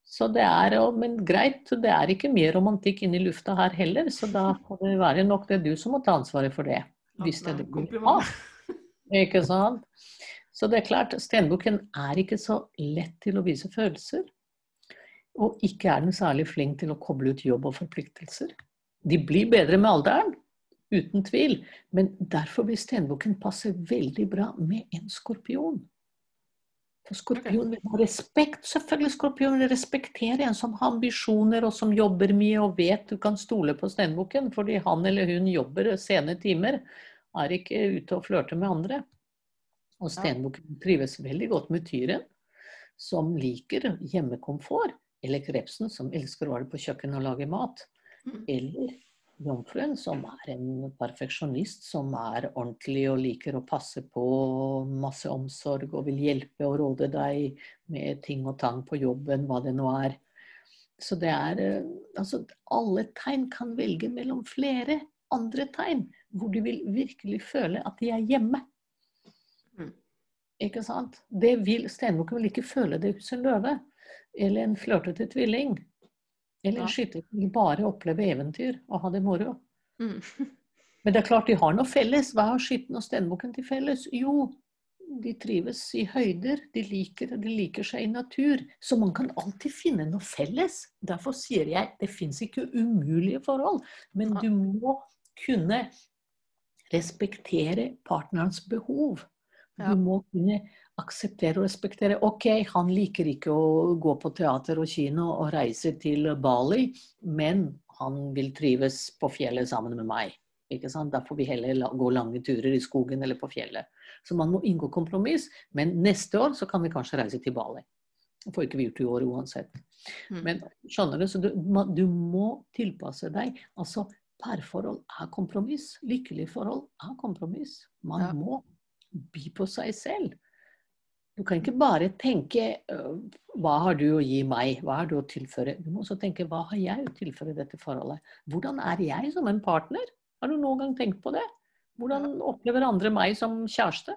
Så det er, Men greit, det er ikke mye romantikk inni lufta her heller, så da får det være nok det er du som må ta ansvaret for det. Hvis det er det du vil ha. Ikke sant? Så det er klart, stenbukken er ikke så lett til å vise følelser. Og ikke er den særlig flink til å koble ut jobb og forpliktelser. De blir bedre med alderen, uten tvil. Men derfor vil stenbukken passe veldig bra med en skorpion. For skorpion vil ha respekt. Selvfølgelig skorpion vil respektere en som har ambisjoner og som jobber mye og vet du kan stole på stenbukken, fordi han eller hun jobber sene timer. Er ikke ute og flørter med andre. Og stenbukken trives veldig godt med tyren, som liker hjemmekomfort. Eller krepsen, som elsker å være på kjøkkenet og lage mat. Mm. Eller jomfruen, som er en perfeksjonist, som er ordentlig og liker å passe på masse omsorg og vil hjelpe og råde deg med ting og tang på jobben, hva det nå er. Så det er eh, Altså, alle tegn kan velge mellom flere andre tegn, hvor de vil virkelig føle at de er hjemme. Mm. Ikke sant? Det vil Stenbukken vil ikke føle det hos en løve. Eller en flørtete tvilling. Eller Ja. en skytter som vil bare oppleve eventyr og ha det moro. Mm. Men det er klart de har noe felles. Hva har skytten og stenbukken til felles? Jo, de trives i høyder. De liker, de liker seg i natur. Så man kan alltid finne noe felles. Derfor sier jeg det fins ikke umulige forhold. Men du må kunne respektere partnerens behov. Du må kunne akseptere og respektere. Ok, han liker ikke å gå på teater og kino og reise til Bali, men han vil trives på fjellet sammen med meg. Ikke sant? Da får vi heller gå lange turer i skogen eller på fjellet. Så man må inngå kompromiss, men neste år så kan vi kanskje reise til Bali. Det får ikke vi gjort i år uansett. Mm. Men skjønner du, så du, du må tilpasse deg. Altså, parforhold er kompromiss. Lykkelige forhold er kompromiss. Man Ja. må by på seg selv. Du kan ikke bare tenke øh, hva har du å gi meg, hva har du å tilføre? Du må også tenke hva har jeg å tilføre dette forholdet? Hvordan er jeg som en partner? Har du noen gang tenkt på det? Hvordan opplever andre meg som kjæreste?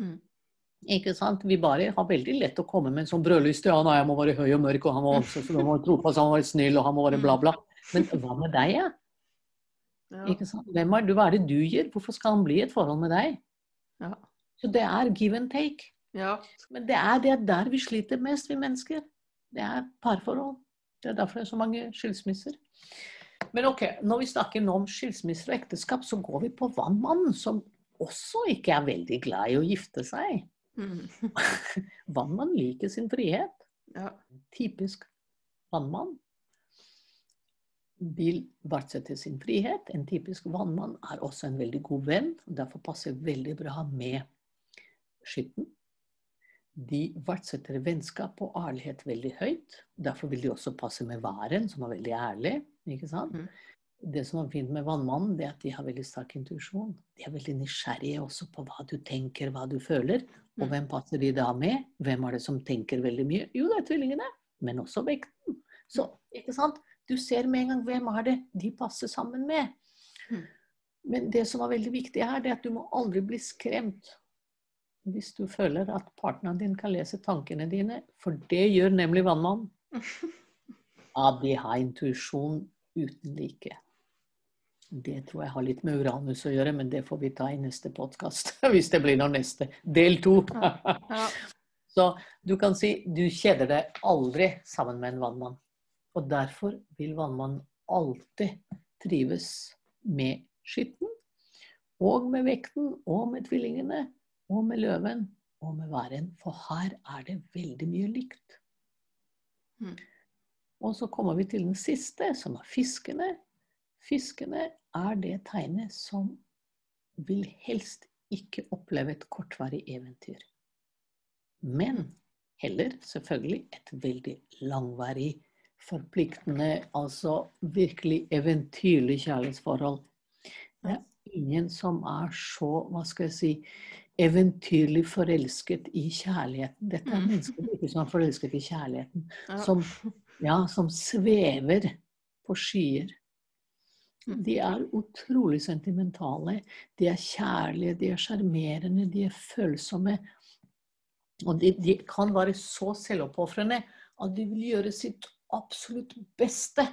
Mm. Ikke sant? Vi bare har veldig lett å komme med en sånn brødlyst Ja, nei, jeg må være høy og mørk, og han må, så, så, må trofast, han må være snill, og han må være bla, bla. Men hva med deg, ja? Ja. Hvem er du? Hva er det du gjør? Hvorfor skal han bli i et forhold med deg? Ja. Så det er give and take. ja. Men det er, det er der vi sliter mest, vi mennesker. Det er parforhold. Det er derfor det er så mange skilsmisser. Men ok, når vi snakker nå om skilsmisser og ekteskap, så går vi på vannmannen, som også ikke er veldig glad i å gifte seg. Mm. Vannmann liker sin frihet. ja. Typisk vannmann vil verdsette sin frihet. En typisk vannmann er også en veldig god venn. og Derfor passer veldig bra med skytten. De verdsetter vennskap og ærlighet veldig høyt. Derfor vil de også passe med væren, som er veldig ærlig. ikke sant? Mm. Det som er fint med vannmannen, det er at de har veldig sterk intuisjon. De er veldig nysgjerrige også på hva du tenker, hva du føler. Og Mm. hvem passer de da med? Hvem er det som tenker veldig mye? Jo, det er tvillingene, men også vekten. Så, ikke sant? Du ser med en gang hvem er det de passer sammen med. Mm. Men det som er veldig viktig her, det er at du må aldri bli skremt hvis du føler at partneren din kan lese tankene dine, for det gjør nemlig vannmannen. Ja, de har intuisjon uten like. Det tror jeg har litt med Uranus å gjøre, men det får vi ta i neste podkast. Hvis det blir noe neste. Del to. Ja. Så du kan si du kjeder deg aldri sammen med en vannmann. Og derfor vil vannmannen alltid trives med skytten, og med vekten, og med tvillingene, og med løven, og med væren. For her er det veldig mye likt. Mm. Og så kommer vi til den siste, som er fiskene. Fiskene er det tegnet som vil helst ikke oppleve et kortvarig eventyr. Men heller selvfølgelig et veldig langvarig, forpliktende, altså virkelig eventyrlig kjærlighetsforhold. Det er ingen som er så, hva skal jeg si, eventyrlig forelsket i kjærligheten. Dette er Mm. mennesker ikke som er forelsket i kjærligheten som, ja, som svever på skyer. De er utrolig sentimentale. De er kjærlige, de er sjarmerende, de er følsomme. Og de, de kan være så selvoppofrende at de vil gjøre sitt absolutt beste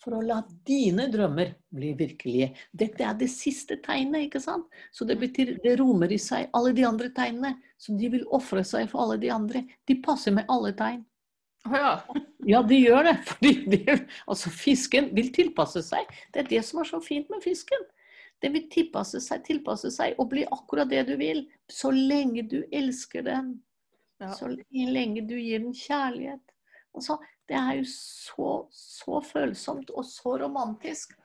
for å la dine drømmer bli virkelige. Dette er det siste tegnet, ikke sant? Så det betyr det romer i seg alle de andre tegnene. Så de vil ofre seg for alle de andre. De passer med alle tegn. Å ja. Ja, de gjør det. Fordi de, altså fisken vil tilpasse seg. Det er det som er så fint med fisken. Den vil tilpasse seg, tilpasse seg og bli akkurat det du vil. Så lenge du elsker den. Ja. Så lenge du gir den kjærlighet. Altså, det er jo så, så følsomt og så romantisk.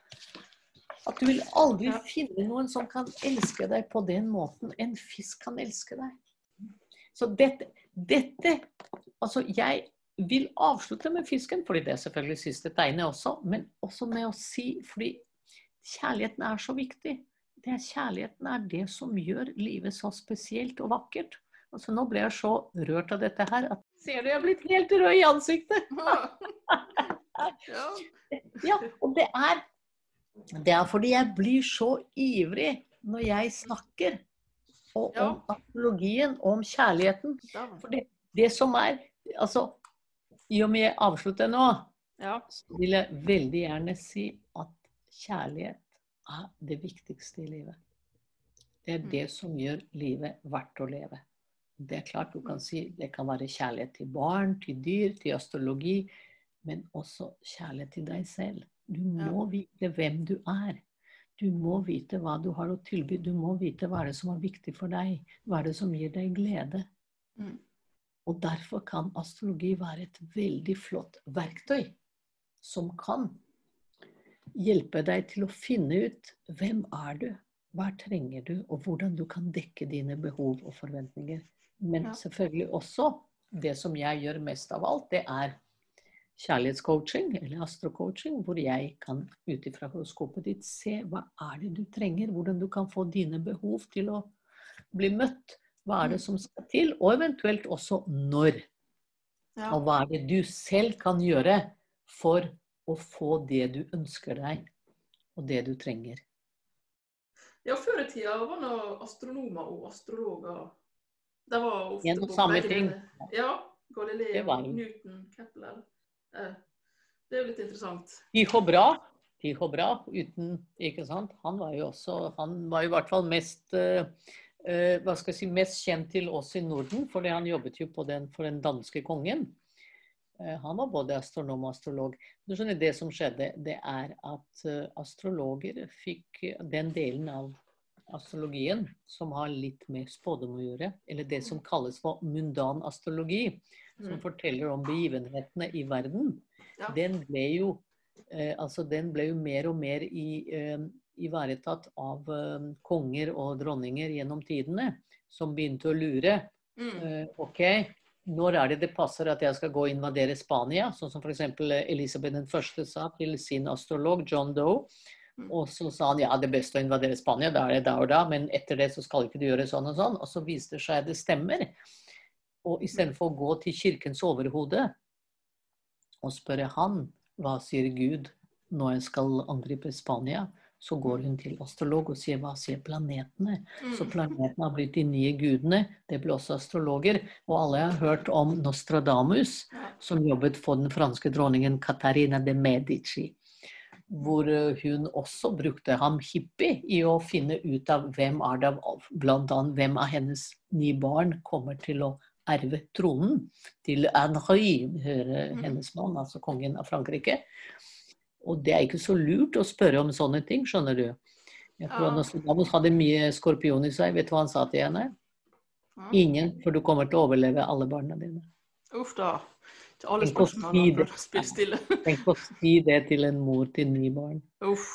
At du vil aldri finne noen som kan elske deg på den måten en fisk kan elske deg. Så dette, dette Altså, jeg vil avslutte med fisken, fordi det er selvfølgelig siste tegnet også, men også med å si fordi kjærligheten er så viktig. Det er Kjærligheten er det som gjør livet så spesielt og vakkert. Altså, nå ble jeg så rørt av dette her at Ser du, jeg er blitt helt rød i ansiktet. ja. Ja, og det er, det er fordi jeg blir så ivrig når jeg snakker og, Ja. om astrologien og om kjærligheten. Ja. For det, det som er Altså, i og med jeg avslutter nå, Ja. så vil jeg veldig gjerne si at kjærlighet er det viktigste i livet. Det er Mm. det som gjør livet verdt å leve. Det er klart du kan si det kan være kjærlighet til barn, til dyr, til astrologi, men også kjærlighet til deg selv. Du må vite hvem du er. Du må vite hva du har å tilby. Du må vite hva er det som er viktig for deg. Hva er det som gir deg glede. Mm. Og derfor kan astrologi være et veldig flott verktøy som kan hjelpe deg til å finne ut hvem er du, hva trenger du, og hvordan du kan dekke dine behov og forventninger. Men selvfølgelig også det som jeg gjør mest av alt, det er kjærlighetscoaching eller astrocoaching, hvor jeg kan ut ifra horoskopet ditt se hva er det du trenger, hvordan du kan få dine behov til å bli møtt. Hva er det som skal til, og eventuelt også når. Ja. Og hva er det du selv kan gjøre for å få det du ønsker deg, og det du trenger. ja, før i tida var det astronomer og astrologer. Det var ofte En og samme ting. Ja. Galileo, Det var- Newton, Kepler. Eh, Det er jo litt interessant. Tycho bra. Tycho bra, uten Ikke sant? Han var jo også Han var i hvert fall mest eh, eh, hva skal jeg si, mest kjent til oss i Norden, fordi han jobbet jo på den, for den danske kongen. Eh, Han var både astronom og astrolog. Du skjønner, Det som skjedde, det er at astrologer fikk den delen av astrologien som har litt med spådom å gjøre, eller det som kalles for mundan astrologi, som Mm. forteller om begivenhetene i verden, Ja. den ble jo eh, altså den ble jo mer og mer i, eh, ivaretatt av eh, konger og dronninger gjennom tidene, som begynte å lure. Mm. Eh, ok, når er det det passer at jeg skal gå og invadere Spania? Sånn som f.eks. Elisabeth den første sa til sin astrolog John Doe. Mm. Og så sa han ja, det er best å invadere Spania, da er det da og da, men etter det så skal ikke du gjøre sånn og sånn. Og så viste det seg at det stemmer. Og istedenfor å gå til kirkens overhode og spørre han hva sier Gud når jeg skal angripe Spania, så går hun til astrolog og sier hva sier planetene? Så Mm. planetene har blitt de nye gudene. Det ble også astrologer. Og alle har hørt om Nostradamus, som jobbet for den franske dronningen Catarina de Medici. Hvor eh, hun også brukte ham hippie i å finne ut av hvem er det annet hvem av hennes ni barn kommer til å erve tronen til hører Mhm. hennes mann, altså kongen av Frankrike. Og det er ikke så lurt å spørre om sånne ting, skjønner du. Jeg tror. Nostradamus hadde mye skorpion i seg. Vet du hva han sa til henne? Ingen, for du kommer til å overleve alle barna dine. Uff da. Alle spørsmålene si det. stille. Tenk å si det til en mor til ni barn. Uff.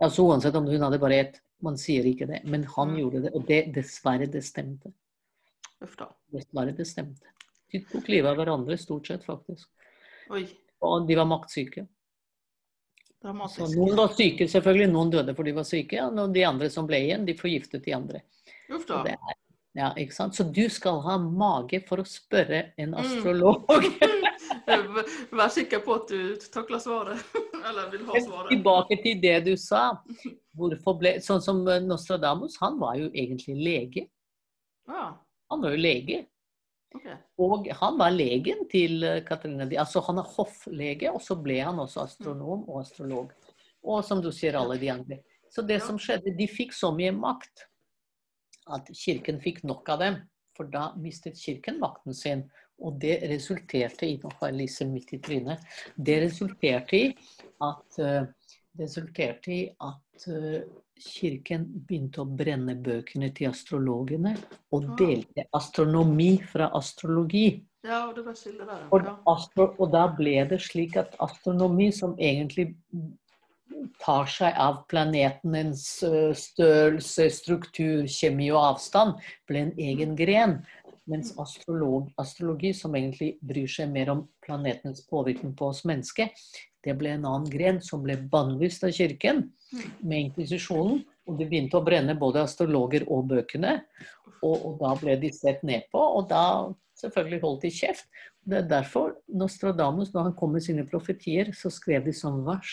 Altså Uansett om hun hadde bare ett. Man sier ikke det. Men han Mm. gjorde det, og det, dessverre, det stemte. Uff da. Dessverre, det stemte. De tok livet av hverandre, stort sett, faktisk. Oi. Og de var maktsyke. Så noen var syke, selvfølgelig. Noen døde fordi de var syke. Og de andre som ble igjen, de forgiftet de andre. Uff da. er, ja, ikke sant? så du skal ha mage for å spørre en Mm. Vær sikker på at du takler svaret. Eller vil ha svaret. tilbake til det du sa. Ble, sånn som Nostradamus, han var jo egentlig lege. Ja, Han var jo lege. Okay. Og han var legen til eh, Katarina Di. Altså han er hofflege, og så ble han også astronom og astrolog. Og som du sier, alle de andre. Så det som skjedde, de fikk så mye makt at kirken fikk nok av dem. For da mistet kirken makten sin. Og det resulterte i Nå har jeg Lise midt i trynet. Det resulterte i at eh, resulterte i at eh, kirken begynte å brenne bøkene til astrologene og Ah. delte astronomi fra astrologi. Ja, det var der. Og, Ja. astro, og da ble det slik at astronomi, som egentlig tar seg av planetenes øh, størrelse, struktur, kjemi og avstand, ble en egen gren. Mens astrolog, astrologi, som egentlig bryr seg mer om planetens påvirkning på oss mennesker, det ble en annen gren som ble bannlyst av kirken med inkvisisjonen. Og det begynte å brenne både astrologer og bøkene. Og, og da ble de sett ned på, og da selvfølgelig holdt de kjeft. Det er derfor Nostradamus, når han kom med sine profetier, så skrev de som vers.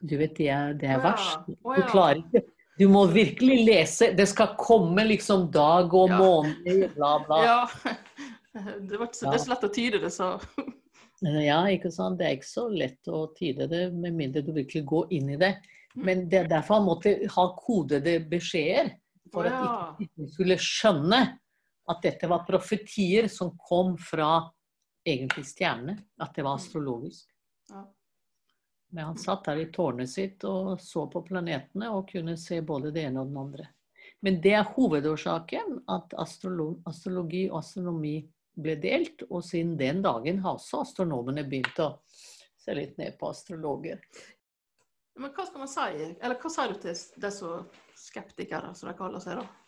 Du vet, det er, det er Å vers. Du klarer ikke Du må virkelig lese. Det skal komme liksom dag og Ja. måned, bla, bla. Ja. Det, var ikke det er så lett å tyde det, så Ja, ikke sant. Det er ikke så lett å tyde det, med mindre du virkelig går inn i det. Mm. Men det er derfor han måtte ha kodede beskjeder. For at ikke de skulle skjønne at dette var profetier som kom fra egentlig stjernene. At det var astrologisk. ja. Men han satt der i tårnet sitt og så på planetene og kunne se både det ene og den andre. Men det er hovedårsaken at astrolo astrologi og astronomi ble delt. Og siden den dagen har også astronomene begynt å se litt ned på astrologer. Men hva skal man si? Eller hva sier du til disse skeptikere, som de kaller seg, da?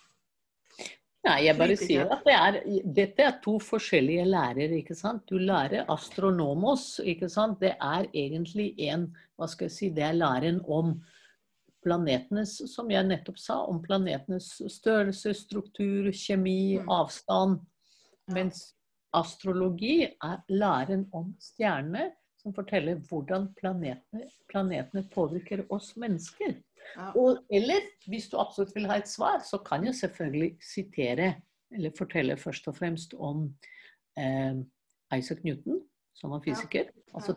Nei, jeg bare sier at det er, dette er to forskjellige lærer, ikke sant. Du lærer astronomos, ikke sant. Det er egentlig en, hva skal jeg si, det er læren om planetenes, som jeg nettopp sa, om planetenes størrelse, struktur, kjemi, Mm. avstand. Mens astrologi er læren om stjernene, som forteller hvordan planetene, planetene påvirker oss mennesker. Og, eller hvis du absolutt vil ha et svar, så kan jeg selvfølgelig sitere, eller fortelle først og fremst om eh, Isaac Newton, som var fysiker. Altså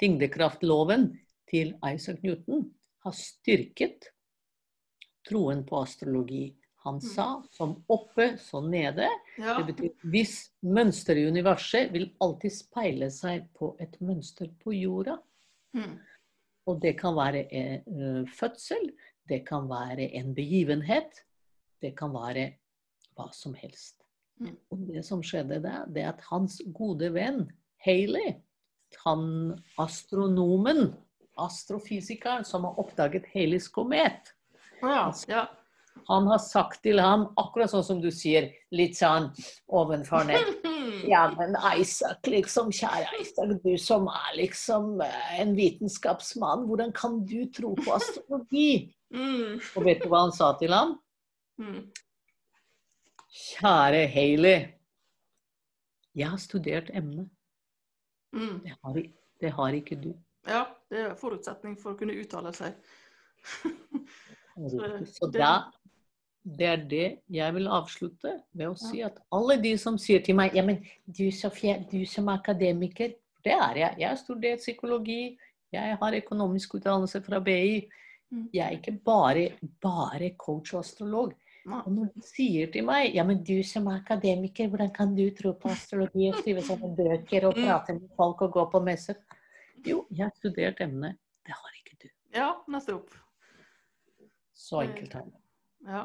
tyngdekraftloven til Isaac Newton har styrket troen på astrologi. Han sa som oppe, så nede. Ja. Det betyr hvis mønsteret i universet vil alltid speile seg på et mønster på jorda. Mm. Og det kan være en fødsel, det kan være en begivenhet, det kan være hva som helst. Mm. Og det som skjedde da, det er at hans gode venn Haley, han astronomen, astrofysikeren som har oppdaget Haleys komet, ja. ja. han har sagt til ham, akkurat sånn som du sier, litt sånn ovenfor ned Mm. Ja, men Isaac, liksom, kjære Isaac, du som er liksom eh, en vitenskapsmann, hvordan kan du tro på astrologi? Mm. Og vet du hva han sa til ham? Mm. Kjære Hayley, jeg har studert emnet. Mm. Det har, det har ikke du. Ja, det er forutsetning for å kunne uttale seg. Så da, det er det jeg vil avslutte med å si at alle de som sier til meg Ja, men du Sofie, du som er akademiker Det er jeg. Jeg har studert psykologi. Jeg har økonomisk utdannelse fra BI. Mm. Jeg er ikke bare, bare coach og astrolog. Og når de sier til meg Ja, men du som er akademiker, hvordan kan du tro på astrologi og skrive sånne bøker og Mm. prate med folk og gå på messer? Jo, jeg har studert emnet. Det har ikke du. Ja, nettopp. Så enkelt er det. Ja.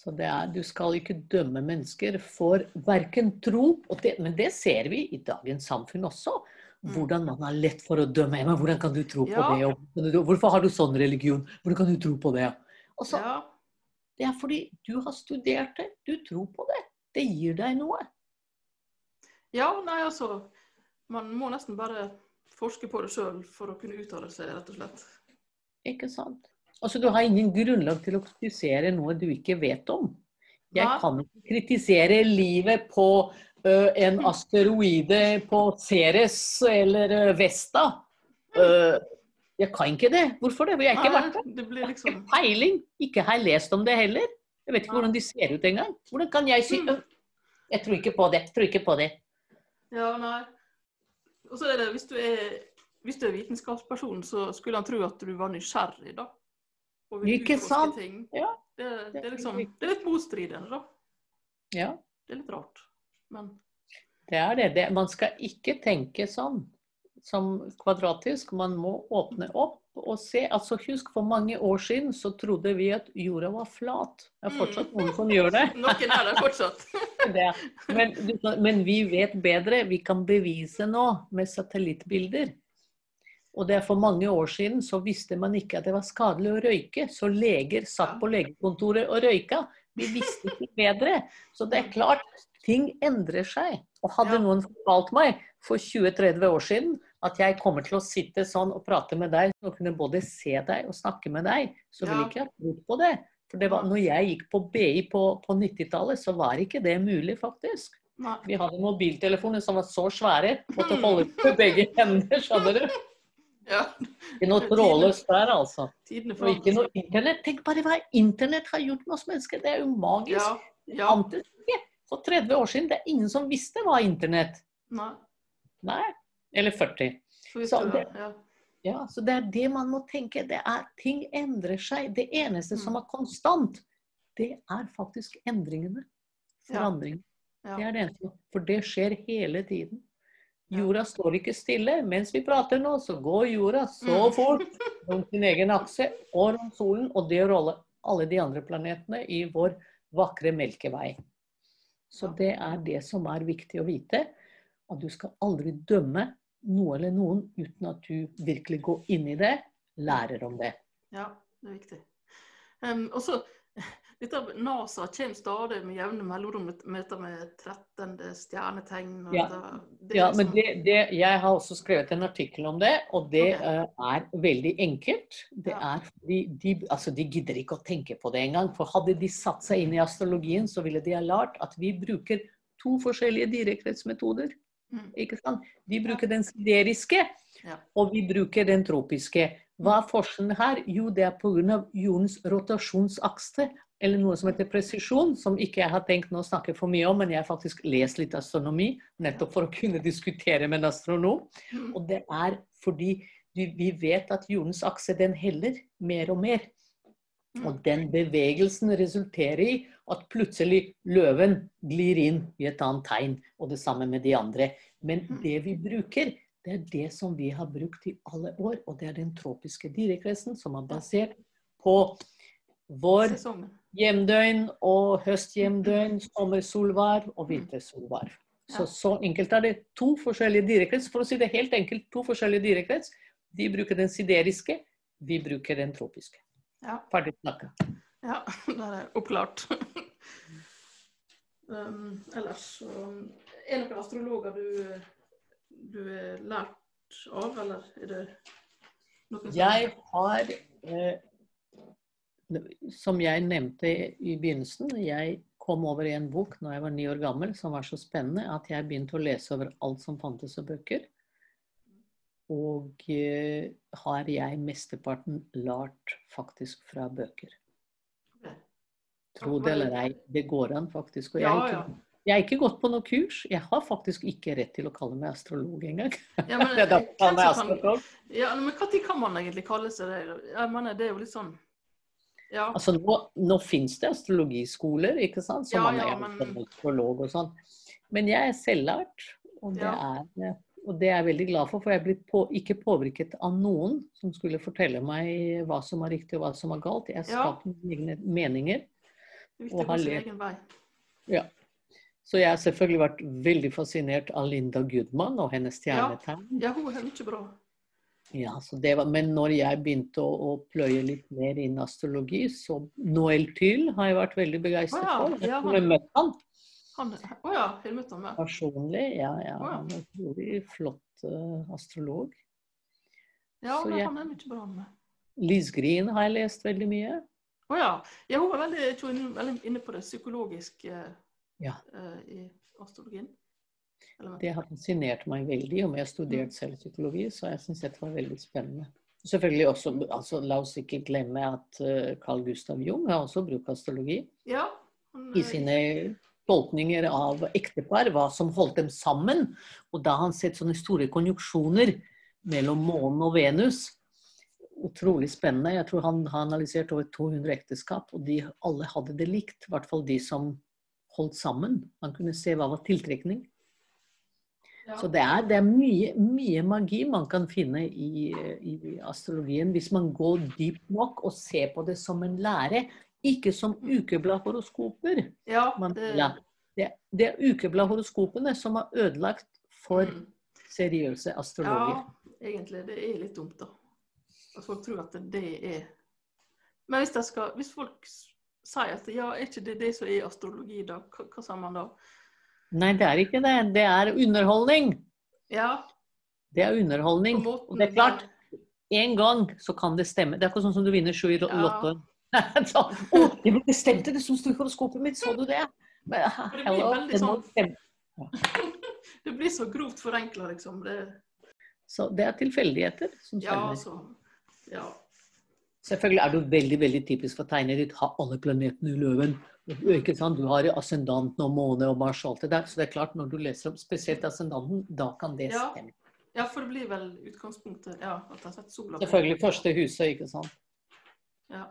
Så det er, du skal ikke dømme mennesker for verken tro det, Men det ser vi i dagens samfunn også. Mm. Hvordan man har lett for å dømme. Men hvordan kan du tro på Ja. det? Hvorfor har du sånn religion? Hvordan kan du tro på det? Så, ja. Det er fordi du har studert det. Du tror på det. Det gir deg noe. Ja, nei, altså Man må nesten bare forske på det sjøl for å kunne uttale seg, rett og slett. Ikke sant? Altså, Du har ingen grunnlag til å kritisere noe du ikke vet om. Jeg kan ikke kritisere livet på ø, en asteroide på Ceres eller eh, Vesta. Uh, jeg kan ikke det. Hvorfor det? For jeg har ikke vært der. Liksom... Ikke peiling. Ikke har jeg lest om det heller. Jeg vet ikke hvordan de ser ut engang. Hvordan kan jeg si. «Øh, Jeg tror ikke på det. Tror ikke på det. Ja, nei. Og så er det, hvis du er, hvis du er vitenskapsperson, så skulle han tro at du var nysgjerrig, da. Og Ikke utforske? Ting. Ja, Det, det, det er liksom, det er litt motstridende, da. Ja, Det er litt rart. Men det er det. det. Man skal ikke tenke sånn som kvadratisk. Man må åpne opp og se. Altså Husk, for mange år siden så trodde vi at jorda var flat. Det er fortsatt noen som gjør det. noen er der fortsatt. det. Men, men vi vet bedre. Vi kan bevise nå med satellittbilder. Og det er For mange år siden så visste man ikke at det var skadelig å røyke, så leger satt på legekontoret og røyka. Vi visste ikke bedre. Så det er klart, ting endrer seg. Og hadde Ja. noen fortalt meg for 20-30 år siden at jeg kommer til å sitte sånn og prate med deg og kunne både se deg og snakke med deg, så ville Ja. ikke jeg trodd på det. For det var, når jeg gikk på BI på, på 90-tallet, så var ikke det mulig, faktisk. Vi hadde mobiltelefoner som var så svære. Måtte holde på begge hender, skjønner du. Ja. Ikke noe trådløst der, altså. Og ikke noe internett. Tenk bare hva internett har gjort med oss mennesker. Det er jo magisk. Ja. ja. Antes. For 30 år siden det er ingen som visste hva internett Nei. Nei. Eller 40. Så det. Ja. Så Det er det man må tenke. Det er Ting endrer seg. Det eneste som Mm. er konstant, det er faktisk endringene. Forandring. Ja. Det er det eneste. For det skjer hele tiden. Jorda står ikke stille. Mens vi prater nå, så går jorda så Mm. fort rundt sin egen akse og rundt solen, og det gjør alle, alle de andre planetene i vår vakre Melkevei. Så det er det som er viktig å vite. At du skal aldri dømme noe eller noen uten at du virkelig går inn i det, lærer om det. Ja, det er viktig. Um, og så, dette, NASA kommer stadig med jevne mellomrom med dette med 13. stjernetegn. Ja. det, Ja, men liksom- det, det, Jeg har også skrevet en artikkel om det, og det okay. uh, er veldig enkelt. Det Ja. er de, de, altså de gidder ikke å tenke på det engang. For hadde de satt seg inn i astrologien, så ville de ha lært at vi bruker to forskjellige direkthetsmetoder. Mm. Ikke sant? Vi bruker den sideriske, Ja. og vi bruker den tropiske. Hva er forskjellen her? Jo, det er pga. jordens rotasjonsakse, eller noe som heter presisjon, som ikke jeg har tenkt å snakke for mye om, men jeg har faktisk lest litt astronomi, nettopp for å kunne diskutere med en astronom. Mm. Og det er fordi vi, vi vet at jordens akse den heller mer og mer. Mm. Og den bevegelsen resulterer i at plutselig løven glir inn i et annet tegn, og det samme med de andre. Men Mm. det vi bruker, det er det som vi har brukt i alle år, og det er den tropiske dyrekretsen som er basert på vår Sesongen. Hjemdøgn og høsthjemdøgn, sommersolvær og vintersolvær. Så så enkelt er det. To forskjellige dyrekrets. For å si det helt enkelt, to forskjellige dyrekrets. De bruker den sideriske, vi bruker den tropiske. Ja. Ferdig snakka. Ja, der er oppklart. um, ellers så Er det noen astrologer du, du er lært av, eller er det noen som Jeg har, eh, som jeg nevnte i begynnelsen, jeg kom over i en bok når jeg var ni år gammel som var så spennende at jeg begynte å lese over alt som fantes av bøker. Og eh, har jeg mesteparten lært faktisk fra bøker. Tro det eller ei, det går an faktisk. Og jeg, har ikke, jeg har ikke gått på noe kurs. Jeg har faktisk ikke rett til å kalle meg astrolog engang. Ja, men, ja, men når kan man egentlig kalle seg det? Jeg mener, det er jo litt sånn Ja. Altså nå, nå finnes det astrologiskoler, ikke sant? Som Ja, ja, men- astrolog og sånn. Men jeg er selvlært, og det, Ja. er, og det er jeg veldig glad for. For jeg blitt på, ikke påvirket av noen som skulle fortelle meg hva som er riktig og hva som er galt. Jeg Ja. mine egne meninger. Er og har levd. Ja. Så jeg har selvfølgelig vært veldig fascinert av Linda Goodman og hennes stjernetegn. Ja, hun er mye bra. Ja, så det var, men når jeg begynte å, å pløye litt mer inn astrologi, så Noel Tyll har jeg vært veldig begeistret ah, ja, for. Jeg ja, har møtt han Han oh ja, jeg møtte han med. Ja. personlig. Ja, ja, Oh, ja. han er en utrolig flott uh, astrolog. ja, men jeg- han er mye bra med. Liz Green har jeg lest veldig mye. Å ja. ja. Hun var veldig, jeg tror hun veldig inne på det psykologiske Ja. eh, i astrologien. Det har fascinert meg veldig. Om jeg har studert selv psykologi, så jeg syns dette var veldig spennende. Selvfølgelig også, altså La oss ikke glemme at eh, Carl Gustav Jung har også brukt astrologi Ja. han, i sine tolkninger av ektepar, hva som holdt dem sammen. Og da har han sett sånne store konjuksjoner mellom månen og Venus. Utrolig spennende. Jeg tror han har analysert over 200 ekteskap, og de alle hadde det likt. I hvert fall de som holdt sammen. Han kunne se hva var tiltrekning. Ja. Så det er, det er mye, mye magi man kan finne i, i astrologien hvis man går dypt nok og ser på det som en lære. Ikke som ukebladhoroskoper. ja, det, ja, det, det er ukebladhoroskopene som har ødelagt for Mm. seriøse astrologer. Ja, egentlig. Det er litt dumt, da. At folk tror at det er Men hvis, skal, hvis folk sier at ja, er ikke det det som er astrologi, da? Hva, hva sier man da? Nei, det er ikke det. Det er underholdning. Ja, Det er underholdning. Og det er klart, en gang så kan det stemme. Det er ikke sånn som du vinner sju i Lotto. Ja. Så, å, det stemte, det som sto i horoskopet mitt, så du det? Men, det blir veldig sånn- Det blir så grovt forenkla, liksom. Det, Så det er tilfeldigheter som stemmer. ja, altså. Ja. Selvfølgelig er du veldig veldig typisk for tegnet ditt. Ha alle planetene i løven. Ikke sant? Du har ascendanten og måne og Mars og alt det der. Så det er klart, når du leser om spesielt ascendanten, da kan det stemme. ja, for det blir vel utgangspunktet ja, at jeg har sett sola Selvfølgelig første huset, ikke sant. Ja.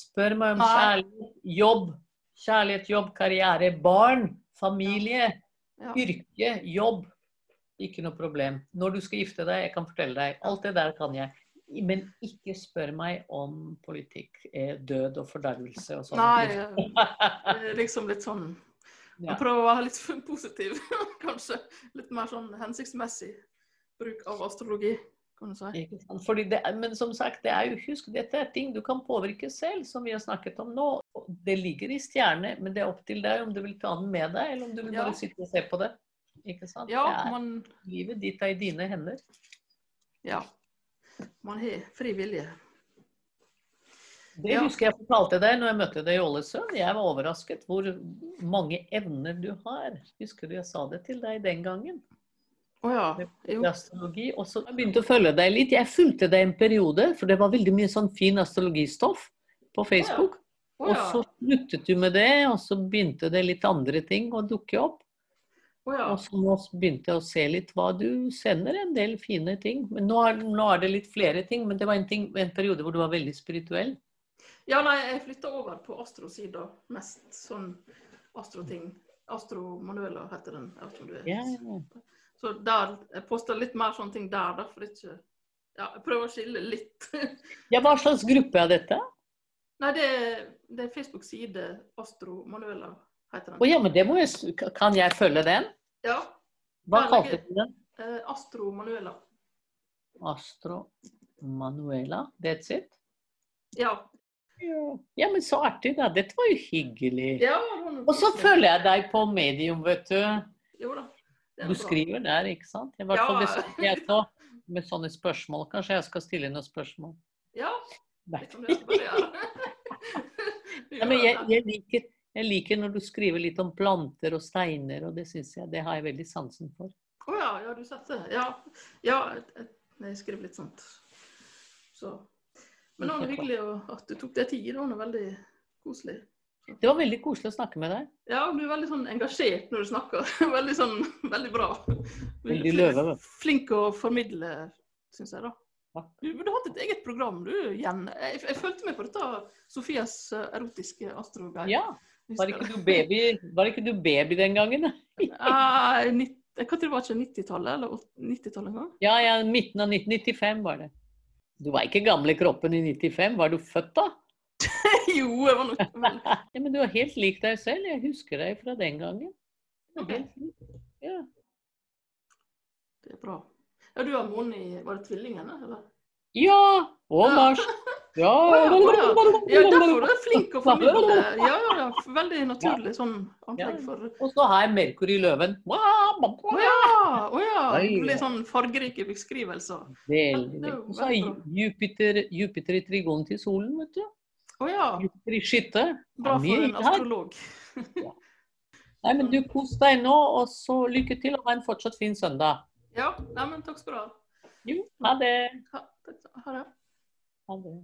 Spør meg om kjærlighet, jobb. Kjærlighet, jobb, karriere, barn, familie, Ja. yrke, jobb. Ikke noe problem. Når du skal gifte deg, jeg kan fortelle deg. Alt det der kan jeg. Men ikke spør meg om politikk, er død og fordervelse og sånn. Nei, liksom litt sånn Ja. Prøve å være litt positiv, kanskje. Litt mer sånn hensiktsmessig bruk av astrologi, kan du si. Det, men som sagt, det er jo, husk, dette er ting du kan påvirke selv, som vi har snakket om nå. Det ligger i stjerne, men det er opp til deg om du vil ta den med deg, eller om du vil Ja. bare sitte og se på det. Ikke sant? Ja, man, livet ditt er i dine hender. ja. Man har fri vilje. Det Ja. husker jeg fortalte deg når jeg møtte deg i Ålesund. Jeg var overrasket hvor mange evner du har. Husker du jeg sa det til deg den gangen? Å ja. Jo. astrologi. Og så begynte jeg å følge deg litt. Jeg fulgte deg en periode, for det var veldig mye sånn fin astrologistoff på Facebook. Å Og ja. så sluttet du med det, og så begynte det litt andre ting å dukke opp. Å ja. Og så nå begynte jeg å se litt hva du sender en del fine ting. Men nå er, nå er det litt flere ting. Men det var en, ting, en periode hvor du var veldig spirituell. ja, nei, jeg flytta over på astrosida. Mest sånn astroting. Astro Manuela heter den. Jeg vet ikke om du vet. Ja, ja. Så der, jeg poster litt mer sånne ting der, da. For ikke Ja, jeg prøver å skille litt. ja, hva slags gruppe er dette? Nei, det, det er Facebook-side Astro Manuela, den. ja, men det må jeg, kan jeg følge den? Ja. Hva kalte du den? Eh, Astro Manuela. Astro Manuela? That's it? Ja. Ja. men så artig, da. Dette var jo hyggelig. ja Og så følger jeg deg på Medium, vet du. Jo da. Du skriver der, ikke sant? I hvert fall Ja. hvis jeg tar med sånne spørsmål. Kanskje jeg skal stille noen spørsmål? Ja, Nei. Du Ja, men jeg, jeg, liker, jeg liker når du skriver litt om planter og steiner, og det syns jeg det har jeg veldig sansen for. Å ja, ja, du det. Ja, ja jeg, skriver litt sånt. Så. Men det var hyggelig at du tok deg tid. Det var veldig koselig. Det var veldig koselig å snakke med deg. Ja, du er veldig sånn engasjert når du snakker. Veldig sånn, veldig bra. Veldig løve. vet. Flink å formidle, syns jeg, da. Du burde hatt et eget program, du, Jen. Jeg, jeg fulgte med på dette Sofias eh, erotiske astrogreier. Ja, var ikke du baby, var ikke du baby den gangen? Nitt- jeg kan tro det var ikke 90-tallet eller 90-tallet en. Ja, ja, midten av 1995 var det. Du var ikke gammel i kroppen i 95. Var du født da? jo, jeg var nok Ja, men du var helt lik deg selv. Jeg husker deg fra den gangen. Du er Ok. Ja. Det er bra. Ja, du har i Var det tvillingene, eller? ja! Og. Mars. Ja. Ja, ja. Ja, derfor er du flink å formidle. Ja, ja, ja. Veldig naturlig sånn antrekk for Og så har jeg Merkur i løven. Å ja! Å ja. sånn fargerike beskrivelser. Veldig. er Og så jeg Jupiter, Jupiter i trigonen til solen, vet du. Å ja. Jupiter i skytte. Bra for en astrolog. Nei, men du kos deg nå, og så lykke til og ha en fortsatt fin søndag. Ja, nei, men takk skal du ha. Jo, ha det. Ha, ha det. Ha det.